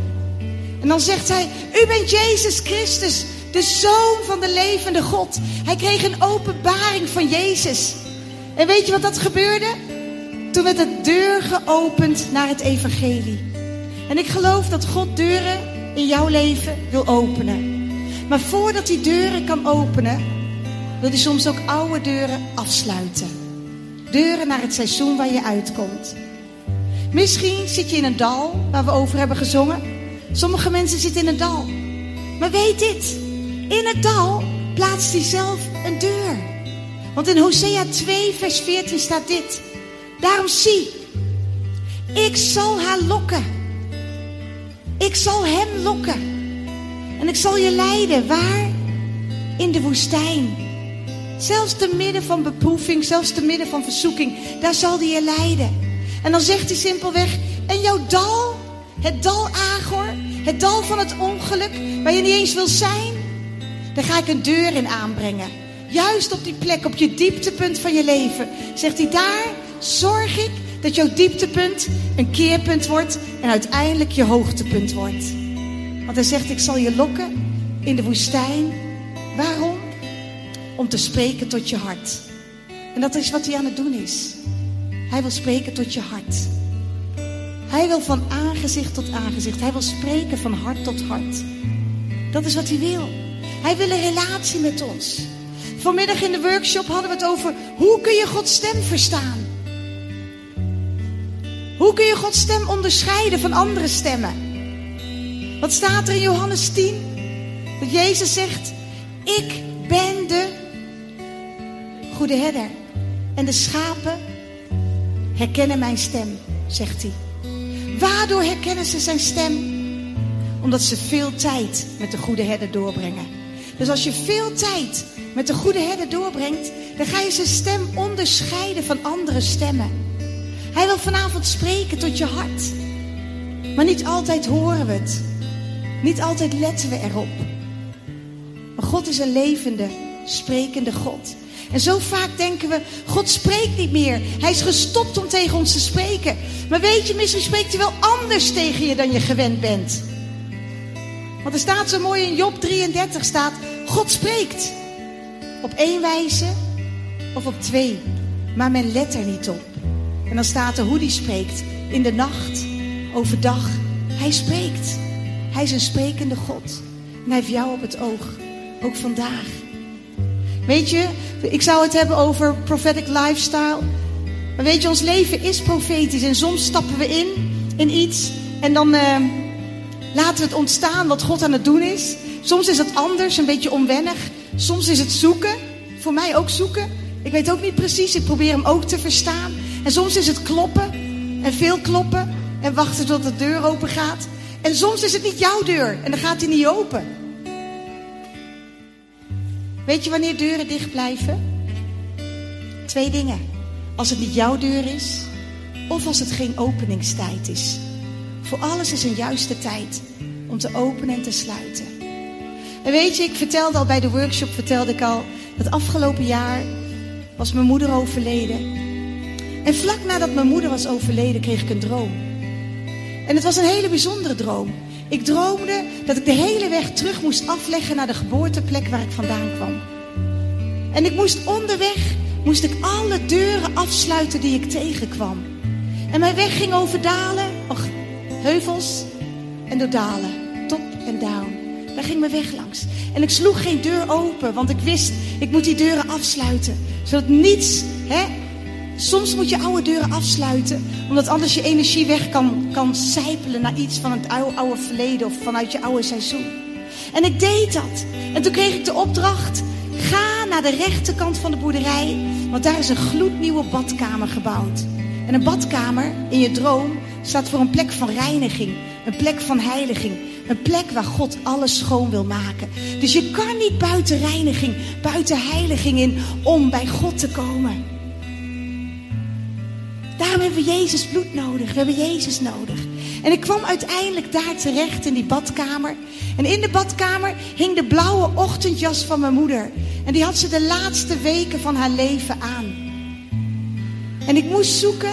En dan zegt hij, u bent Jezus Christus, de Zoon van de levende God. Hij kreeg een openbaring van Jezus. En weet je wat dat gebeurde? Toen werd de deur geopend naar het evangelie. En ik geloof dat God deuren in jouw leven wil openen. Maar voordat hij deuren kan openen, wil hij soms ook oude deuren afsluiten. Deuren naar het seizoen waar je uitkomt. Misschien zit je in een dal waar we over hebben gezongen. Sommige mensen zitten in een dal. Maar weet dit, in het dal plaatst hij zelf een deur. Want in Hosea 2, vers 14 staat dit. Daarom zie, ik zal haar lokken. Ik zal hem lokken. En ik zal je leiden. Waar? In de woestijn. Zelfs te midden van beproeving, zelfs te midden van verzoeking, daar zal hij je leiden. En dan zegt hij simpelweg: En jouw dal, het dal Agor, het dal van het ongeluk, waar je niet eens wil zijn, daar ga ik een deur in aanbrengen. Juist op die plek, op je dieptepunt van je leven, zegt hij: Daar zorg ik dat jouw dieptepunt een keerpunt wordt en uiteindelijk je hoogtepunt wordt. Want hij zegt: Ik zal je lokken in de woestijn. Waarom? Om te spreken tot je hart. En dat is wat hij aan het doen is. Hij wil spreken tot je hart. Hij wil van aangezicht tot aangezicht. Hij wil spreken van hart tot hart. Dat is wat hij wil. Hij wil een relatie met ons. Vanmiddag in de workshop hadden we het over hoe kun je Gods stem verstaan. Hoe kun je Gods stem onderscheiden van andere stemmen? Wat staat er in Johannes 10? Dat Jezus zegt: Ik ben de goede herder. En de schapen herkennen mijn stem, zegt hij. Waardoor herkennen ze zijn stem? Omdat ze veel tijd met de goede herder doorbrengen. Dus als je veel tijd met de goede herder doorbrengt, dan ga je zijn stem onderscheiden van andere stemmen. Hij wil vanavond spreken tot je hart. Maar niet altijd horen we het. Niet altijd letten we erop. Maar God is een levende, sprekende God. En zo vaak denken we, God spreekt niet meer. Hij is gestopt om tegen ons te spreken. Maar weet je, misschien spreekt hij wel anders tegen je dan je gewend bent. Want er staat zo mooi in Job 33 staat, God spreekt. Op één wijze of op twee. Maar men let er niet op. En dan staat er hoe die spreekt. In de nacht, overdag. Hij spreekt. Hij is een sprekende God. En hij heeft jou op het oog. Ook vandaag. Weet je, ik zou het hebben over prophetic lifestyle. Maar weet je, ons leven is profetisch. En soms stappen we in, in iets. En dan uh, laten we het ontstaan wat God aan het doen is. Soms is het anders, een beetje onwennig. Soms is het zoeken. Voor mij ook zoeken. Ik weet ook niet precies. Ik probeer hem ook te verstaan. En soms is het kloppen. En veel kloppen. En wachten tot de deur open gaat. En soms is het niet jouw deur. En dan gaat hij niet open. Weet je wanneer deuren dicht blijven? Twee dingen. Als het niet jouw deur is, of als het geen openingstijd is. Voor alles is een juiste tijd om te openen en te sluiten. En weet je, ik vertelde al bij de workshop, vertelde ik al, dat afgelopen jaar was mijn moeder overleden. En vlak nadat mijn moeder was overleden, kreeg ik een droom. En het was een hele bijzondere droom. Ik droomde dat ik de hele weg terug moest afleggen naar de geboorteplek waar ik vandaan kwam. En ik moest onderweg, moest ik alle deuren afsluiten die ik tegenkwam. En mijn weg ging over dalen, och, heuvels en door dalen, top en down. Daar ging mijn weg langs. En ik sloeg geen deur open, want ik wist, ik moet die deuren afsluiten. Zodat niets, hè, Soms moet je oude deuren afsluiten, omdat anders je energie weg kan, kan sijpelen naar iets van het oude, oude verleden of vanuit je oude seizoen. En ik deed dat. En toen kreeg ik de opdracht: ga naar de rechterkant van de boerderij, want daar is een gloednieuwe badkamer gebouwd. En een badkamer in je droom staat voor een plek van reiniging, een plek van heiliging, een plek waar God alles schoon wil maken. Dus je kan niet buiten reiniging, buiten heiliging in om bij God te komen. Daarom hebben we Jezus bloed nodig. We hebben Jezus nodig. En ik kwam uiteindelijk daar terecht in die badkamer. En in de badkamer hing de blauwe ochtendjas van mijn moeder. En die had ze de laatste weken van haar leven aan. En ik moest zoeken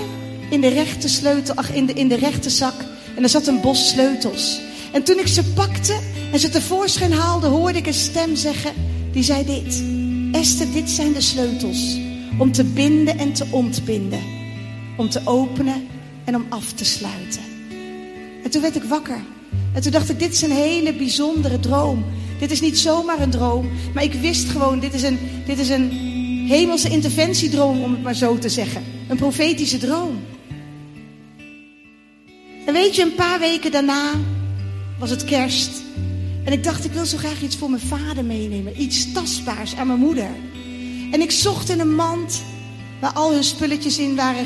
in de rechte sleutel, ach, in de, in de rechte zak. En er zat een bos sleutels. En toen ik ze pakte en ze tevoorschijn haalde, hoorde ik een stem zeggen. Die zei dit. Esther, dit zijn de sleutels. Om te binden en te ontbinden om te openen en om af te sluiten. En toen werd ik wakker. En toen dacht ik, dit is een hele bijzondere droom. Dit is niet zomaar een droom, maar ik wist gewoon, dit is een, dit is een hemelse interventiedroom, om het maar zo te zeggen. Een profetische droom. En weet je, een paar weken daarna was het kerst. En ik dacht, ik wil zo graag iets voor mijn vader meenemen. Iets tastbaars aan mijn moeder. En ik zocht in een mand waar al hun spulletjes in waren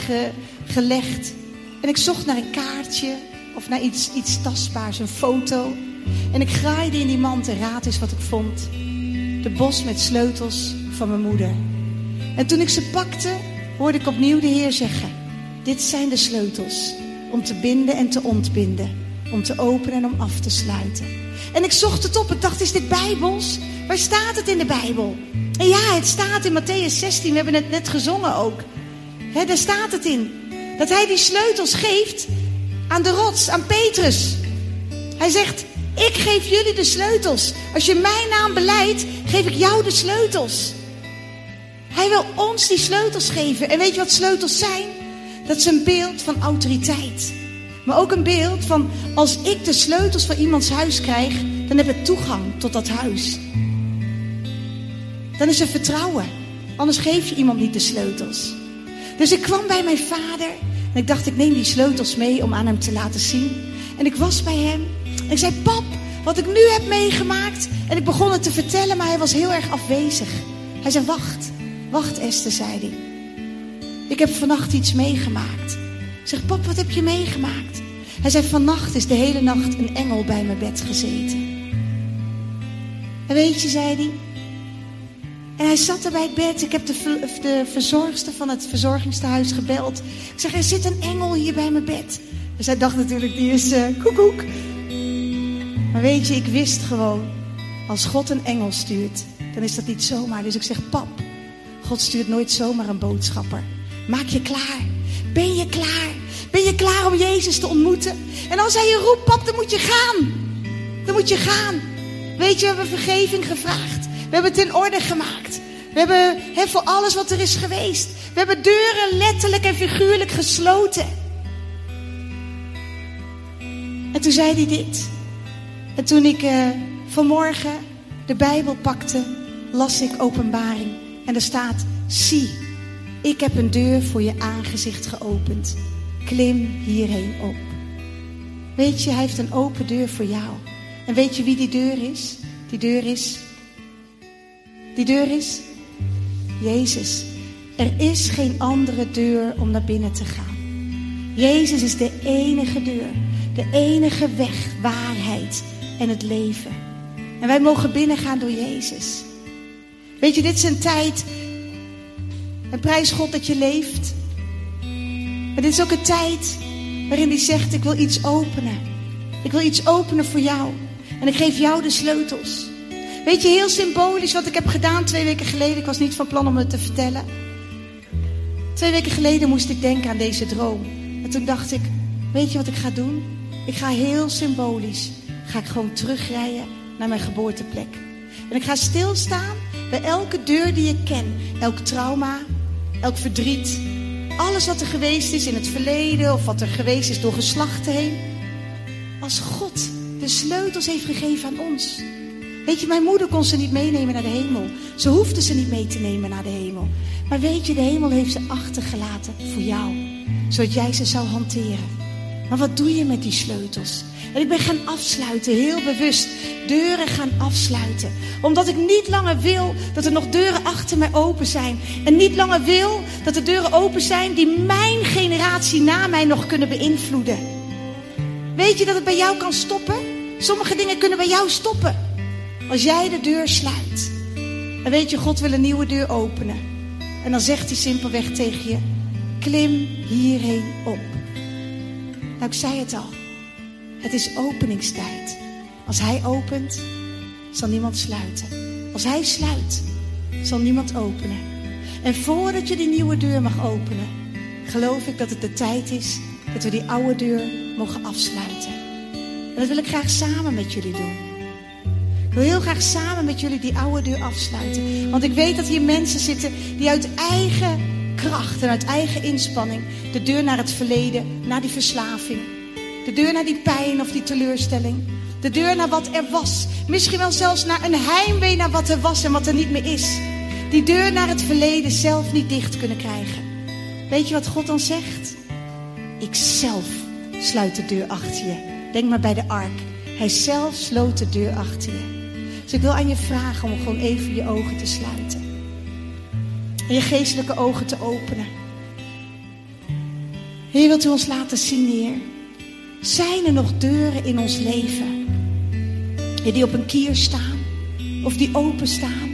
gelegd. En ik zocht naar een kaartje of naar iets, iets tastbaars, een foto. En ik graaide in die mand en raad eens wat ik vond. De bos met sleutels van mijn moeder. En toen ik ze pakte, hoorde ik opnieuw de Heer zeggen: Dit zijn de sleutels om te binden en te ontbinden, om te openen en om af te sluiten. En ik zocht het op. Ik dacht: Is dit Bijbels? Waar staat het in de Bijbel? En ja, het staat in Matthäus 16. We hebben het net gezongen ook. Daar staat het in. Dat hij die sleutels geeft aan de rots, aan Petrus. Hij zegt: Ik geef jullie de sleutels. Als je mijn naam beleidt, geef ik jou de sleutels. Hij wil ons die sleutels geven. En weet je wat sleutels zijn? Dat is een beeld van autoriteit. Maar ook een beeld van als ik de sleutels van iemands huis krijg, dan heb ik toegang tot dat huis. Dan is er vertrouwen. Anders geef je iemand niet de sleutels. Dus ik kwam bij mijn vader en ik dacht, ik neem die sleutels mee om aan hem te laten zien. En ik was bij hem en ik zei, pap, wat ik nu heb meegemaakt. En ik begon het te vertellen, maar hij was heel erg afwezig. Hij zei, wacht, wacht Esther, zei hij. Ik heb vannacht iets meegemaakt. Zeg, pap, wat heb je meegemaakt? Hij zei, vannacht is de hele nacht een engel bij mijn bed gezeten. En weet je, zei hij, en hij zat er bij het bed. Ik heb de, de verzorgster van het verzorgingstehuis gebeld. Ik zeg, er zit een engel hier bij mijn bed. En zij dacht natuurlijk, die is uh, koekoek. Maar weet je, ik wist gewoon, als God een engel stuurt, dan is dat niet zomaar. Dus ik zeg, pap, God stuurt nooit zomaar een boodschapper. Maak je klaar. Ben je klaar? Ben je klaar om Jezus te ontmoeten? En als hij je roept, pap, dan moet je gaan. Dan moet je gaan. Weet je, we hebben vergeving gevraagd. We hebben het in orde gemaakt. We hebben he, voor alles wat er is geweest. We hebben deuren letterlijk en figuurlijk gesloten. En toen zei hij dit. En toen ik uh, vanmorgen de Bijbel pakte, las ik openbaring. En er staat, zie, ik heb een deur voor je aangezicht geopend. Klim hierheen op. Weet je, hij heeft een open deur voor jou. En weet je wie die deur is? Die deur is die deur is Jezus. Er is geen andere deur om naar binnen te gaan. Jezus is de enige deur, de enige weg, waarheid en het leven. En wij mogen binnengaan door Jezus. Weet je, dit is een tijd, een prijs God dat je leeft. Maar dit is ook een tijd waarin hij zegt, ik wil iets openen. Ik wil iets openen voor jou. En ik geef jou de sleutels. Weet je, heel symbolisch wat ik heb gedaan twee weken geleden. Ik was niet van plan om het te vertellen. Twee weken geleden moest ik denken aan deze droom. En toen dacht ik, weet je wat ik ga doen? Ik ga heel symbolisch, ga ik gewoon terugrijden naar mijn geboorteplek. En ik ga stilstaan bij elke deur die ik ken. Elk trauma, elk verdriet. Alles wat er geweest is in het verleden of wat er geweest is door geslachten heen. Als God de sleutels heeft gegeven aan ons. Weet je, mijn moeder kon ze niet meenemen naar de hemel. Ze hoefde ze niet mee te nemen naar de hemel. Maar weet je, de hemel heeft ze achtergelaten voor jou. Zodat jij ze zou hanteren. Maar wat doe je met die sleutels? En ik ben gaan afsluiten, heel bewust. Deuren gaan afsluiten. Omdat ik niet langer wil dat er nog deuren achter mij open zijn. En niet langer wil dat er deuren open zijn die mijn generatie na mij nog kunnen beïnvloeden. Weet je dat het bij jou kan stoppen? Sommige dingen kunnen bij jou stoppen. Als jij de deur sluit. En weet je, God wil een nieuwe deur openen. En dan zegt hij simpelweg tegen je: klim hierheen op. Nou, ik zei het al. Het is openingstijd. Als hij opent, zal niemand sluiten. Als hij sluit, zal niemand openen. En voordat je die nieuwe deur mag openen, geloof ik dat het de tijd is dat we die oude deur mogen afsluiten. En dat wil ik graag samen met jullie doen. Ik wil heel graag samen met jullie die oude deur afsluiten. Want ik weet dat hier mensen zitten die uit eigen kracht en uit eigen inspanning de deur naar het verleden, naar die verslaving, de deur naar die pijn of die teleurstelling, de deur naar wat er was, misschien wel zelfs naar een heimwee naar wat er was en wat er niet meer is, die deur naar het verleden zelf niet dicht kunnen krijgen. Weet je wat God dan zegt? Ik zelf sluit de deur achter je. Denk maar bij de ark. Hij zelf sloot de deur achter je. Dus ik wil aan je vragen om gewoon even je ogen te sluiten. En je geestelijke ogen te openen. Heer, wilt u ons laten zien, Heer? Zijn er nog deuren in ons leven? Die op een kier staan of die openstaan?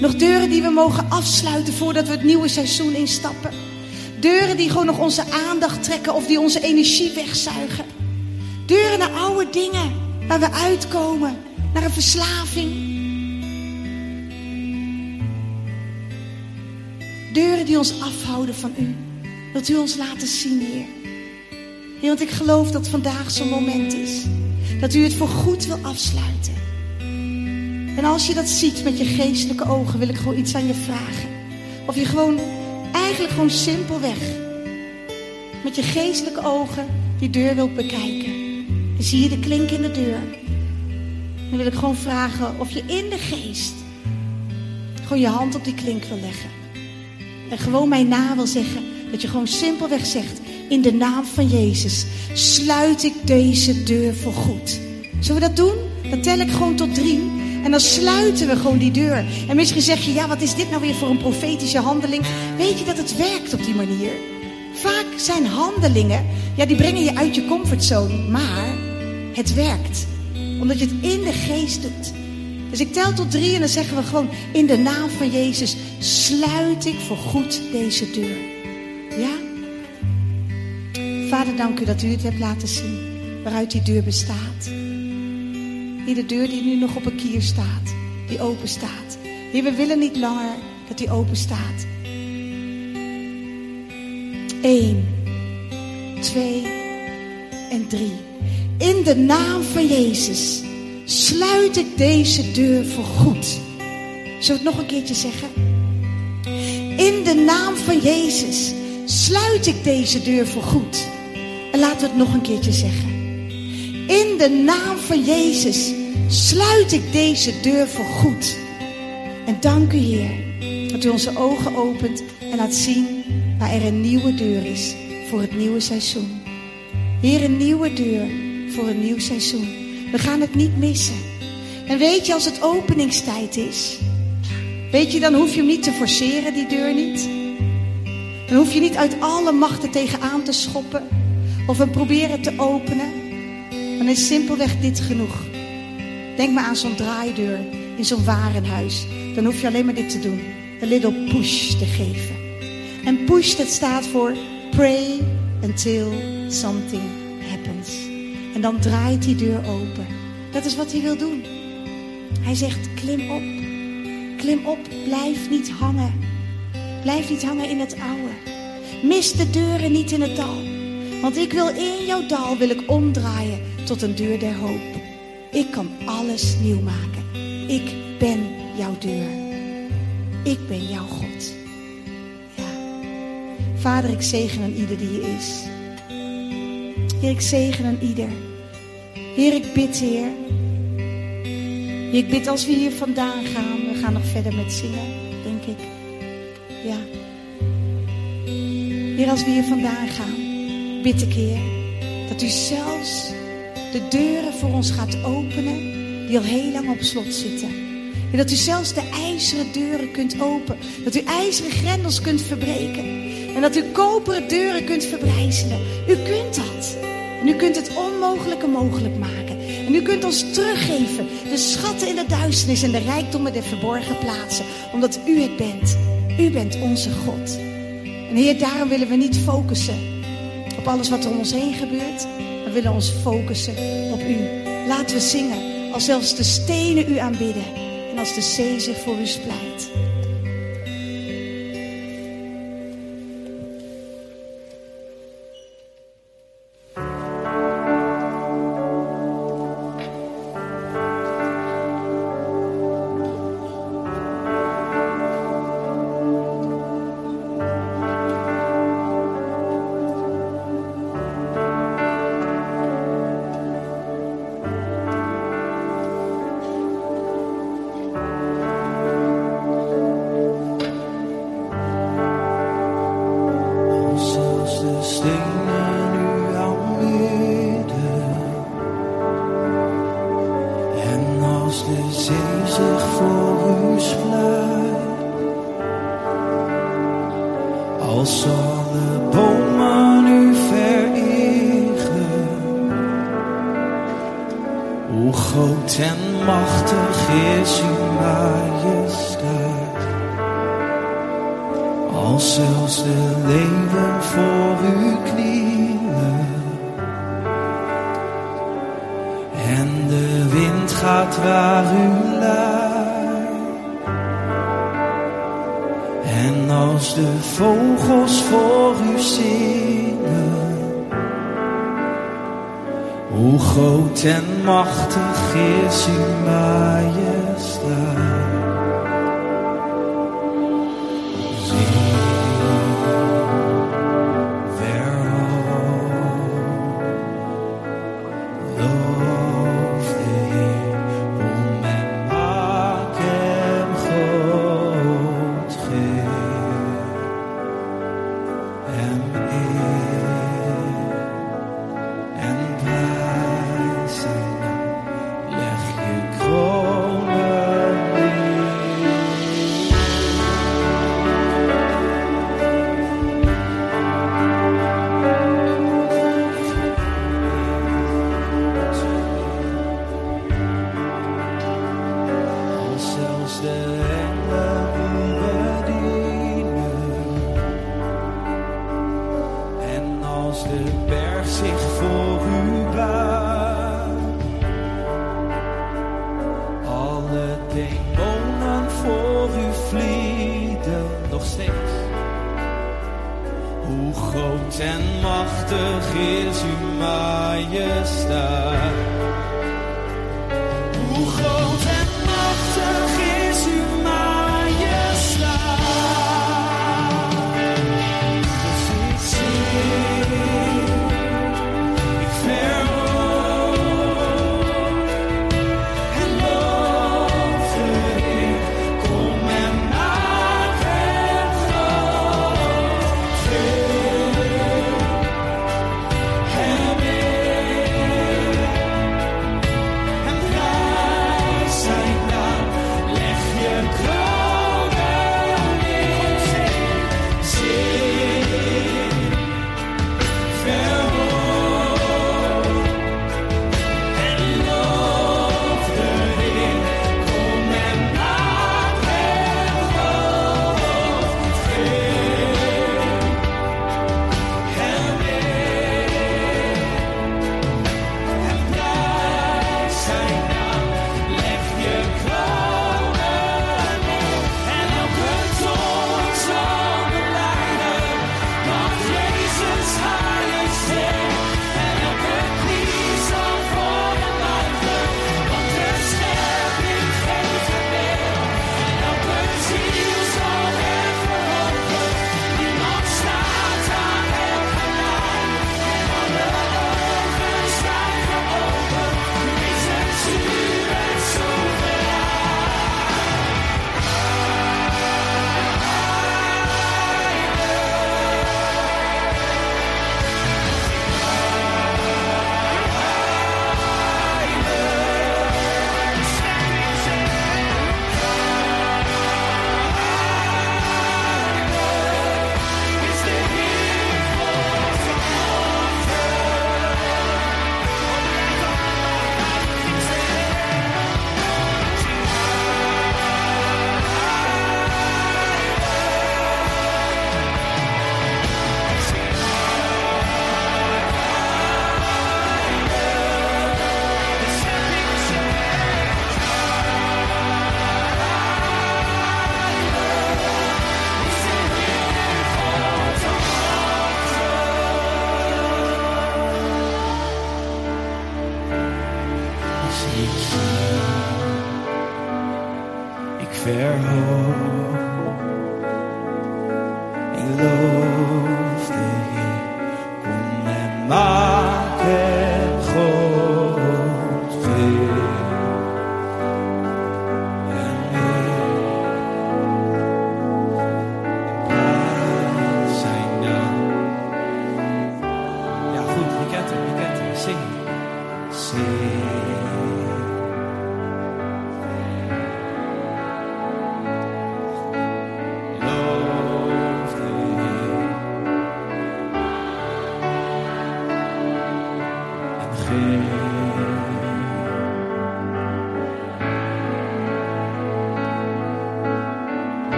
Nog deuren die we mogen afsluiten voordat we het nieuwe seizoen instappen? Deuren die gewoon nog onze aandacht trekken of die onze energie wegzuigen? Deuren naar oude dingen waar we uitkomen, naar een verslaving. Deuren die ons afhouden van u. Wilt u ons laten zien, Heer? Heer, want ik geloof dat vandaag zo'n moment is. Dat u het voor goed wil afsluiten. En als je dat ziet met je geestelijke ogen, wil ik gewoon iets aan je vragen. Of je gewoon, eigenlijk gewoon simpelweg, met je geestelijke ogen die deur wilt bekijken. Dan zie je de klink in de deur. Dan wil ik gewoon vragen of je in de geest gewoon je hand op die klink wil leggen. En gewoon mij na wil zeggen dat je gewoon simpelweg zegt: In de naam van Jezus sluit ik deze deur voor goed. Zullen we dat doen? Dan tel ik gewoon tot drie. En dan sluiten we gewoon die deur. En misschien zeg je: Ja, wat is dit nou weer voor een profetische handeling? Weet je dat het werkt op die manier? Vaak zijn handelingen, ja, die brengen je uit je comfortzone. Maar het werkt. Omdat je het in de geest doet. Dus ik tel tot drie en dan zeggen we gewoon: In de naam van Jezus sluit ik voor goed deze deur. Ja? Vader, dank u dat u het hebt laten zien. Waaruit die deur bestaat. De deur die nu nog op een kier staat. Die open staat. Heer, we willen niet langer dat die open staat. Eén, twee en drie. In de naam van Jezus sluit ik deze deur voor goed. Zullen we het nog een keertje zeggen? In de naam van Jezus sluit ik deze deur voor goed. En laten we het nog een keertje zeggen. In de naam van Jezus sluit ik deze deur voor goed. En dank u Heer dat u onze ogen opent en laat zien waar er een nieuwe deur is voor het nieuwe seizoen. Heer, een nieuwe deur voor een nieuw seizoen. We gaan het niet missen. En weet je, als het openingstijd is, weet je, dan hoef je hem niet te forceren, die deur niet. Dan hoef je niet uit alle machten tegenaan te schoppen of hem proberen te openen. Dan is simpelweg dit genoeg. Denk maar aan zo'n draaideur in zo'n warenhuis. Dan hoef je alleen maar dit te doen. Een little push te geven. En push, dat staat voor pray until something happens. En dan draait die deur open. Dat is wat hij wil doen. Hij zegt, klim op. Klim op, blijf niet hangen. Blijf niet hangen in het oude. Mis de deuren niet in het dal. Want ik wil in jouw dal wil ik omdraaien tot een deur der hoop. Ik kan alles nieuw maken. Ik ben jouw deur. Ik ben jouw God. Ja. Vader, ik zegen aan ieder die hier is. Heer, ik zegen aan ieder. Heer, ik bid, Heer. Ik bid als we hier vandaan gaan. We gaan nog verder met zingen, denk ik. Ja. Heer, als we hier vandaan gaan, bid ik, Heer, dat u zelfs de deuren voor ons gaat openen die al heel lang op slot zitten. En dat u zelfs de ijzeren deuren kunt openen. Dat u ijzeren grendels kunt verbreken. En dat u koperen deuren kunt verbrijzelen. U kunt dat. En u kunt het onmogelijke mogelijk maken. En u kunt ons teruggeven de schatten in de duisternis en de rijkdommen der verborgen plaatsen. Omdat u het bent. U bent onze God. En Heer, daarom willen we niet focussen op alles wat er om ons heen gebeurt. We willen ons focussen op u. Laten we zingen als zelfs de stenen u aanbidden. En als de zee zich voor u splijt.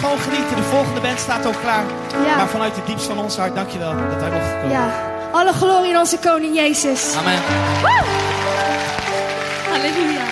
Gewoon genieten. De volgende band staat ook klaar. Ja. Maar vanuit het diepst van ons hart, dankjewel dat hij mocht komen. Ja. Alle glorie in onze koning Jezus. Amen. Halleluja.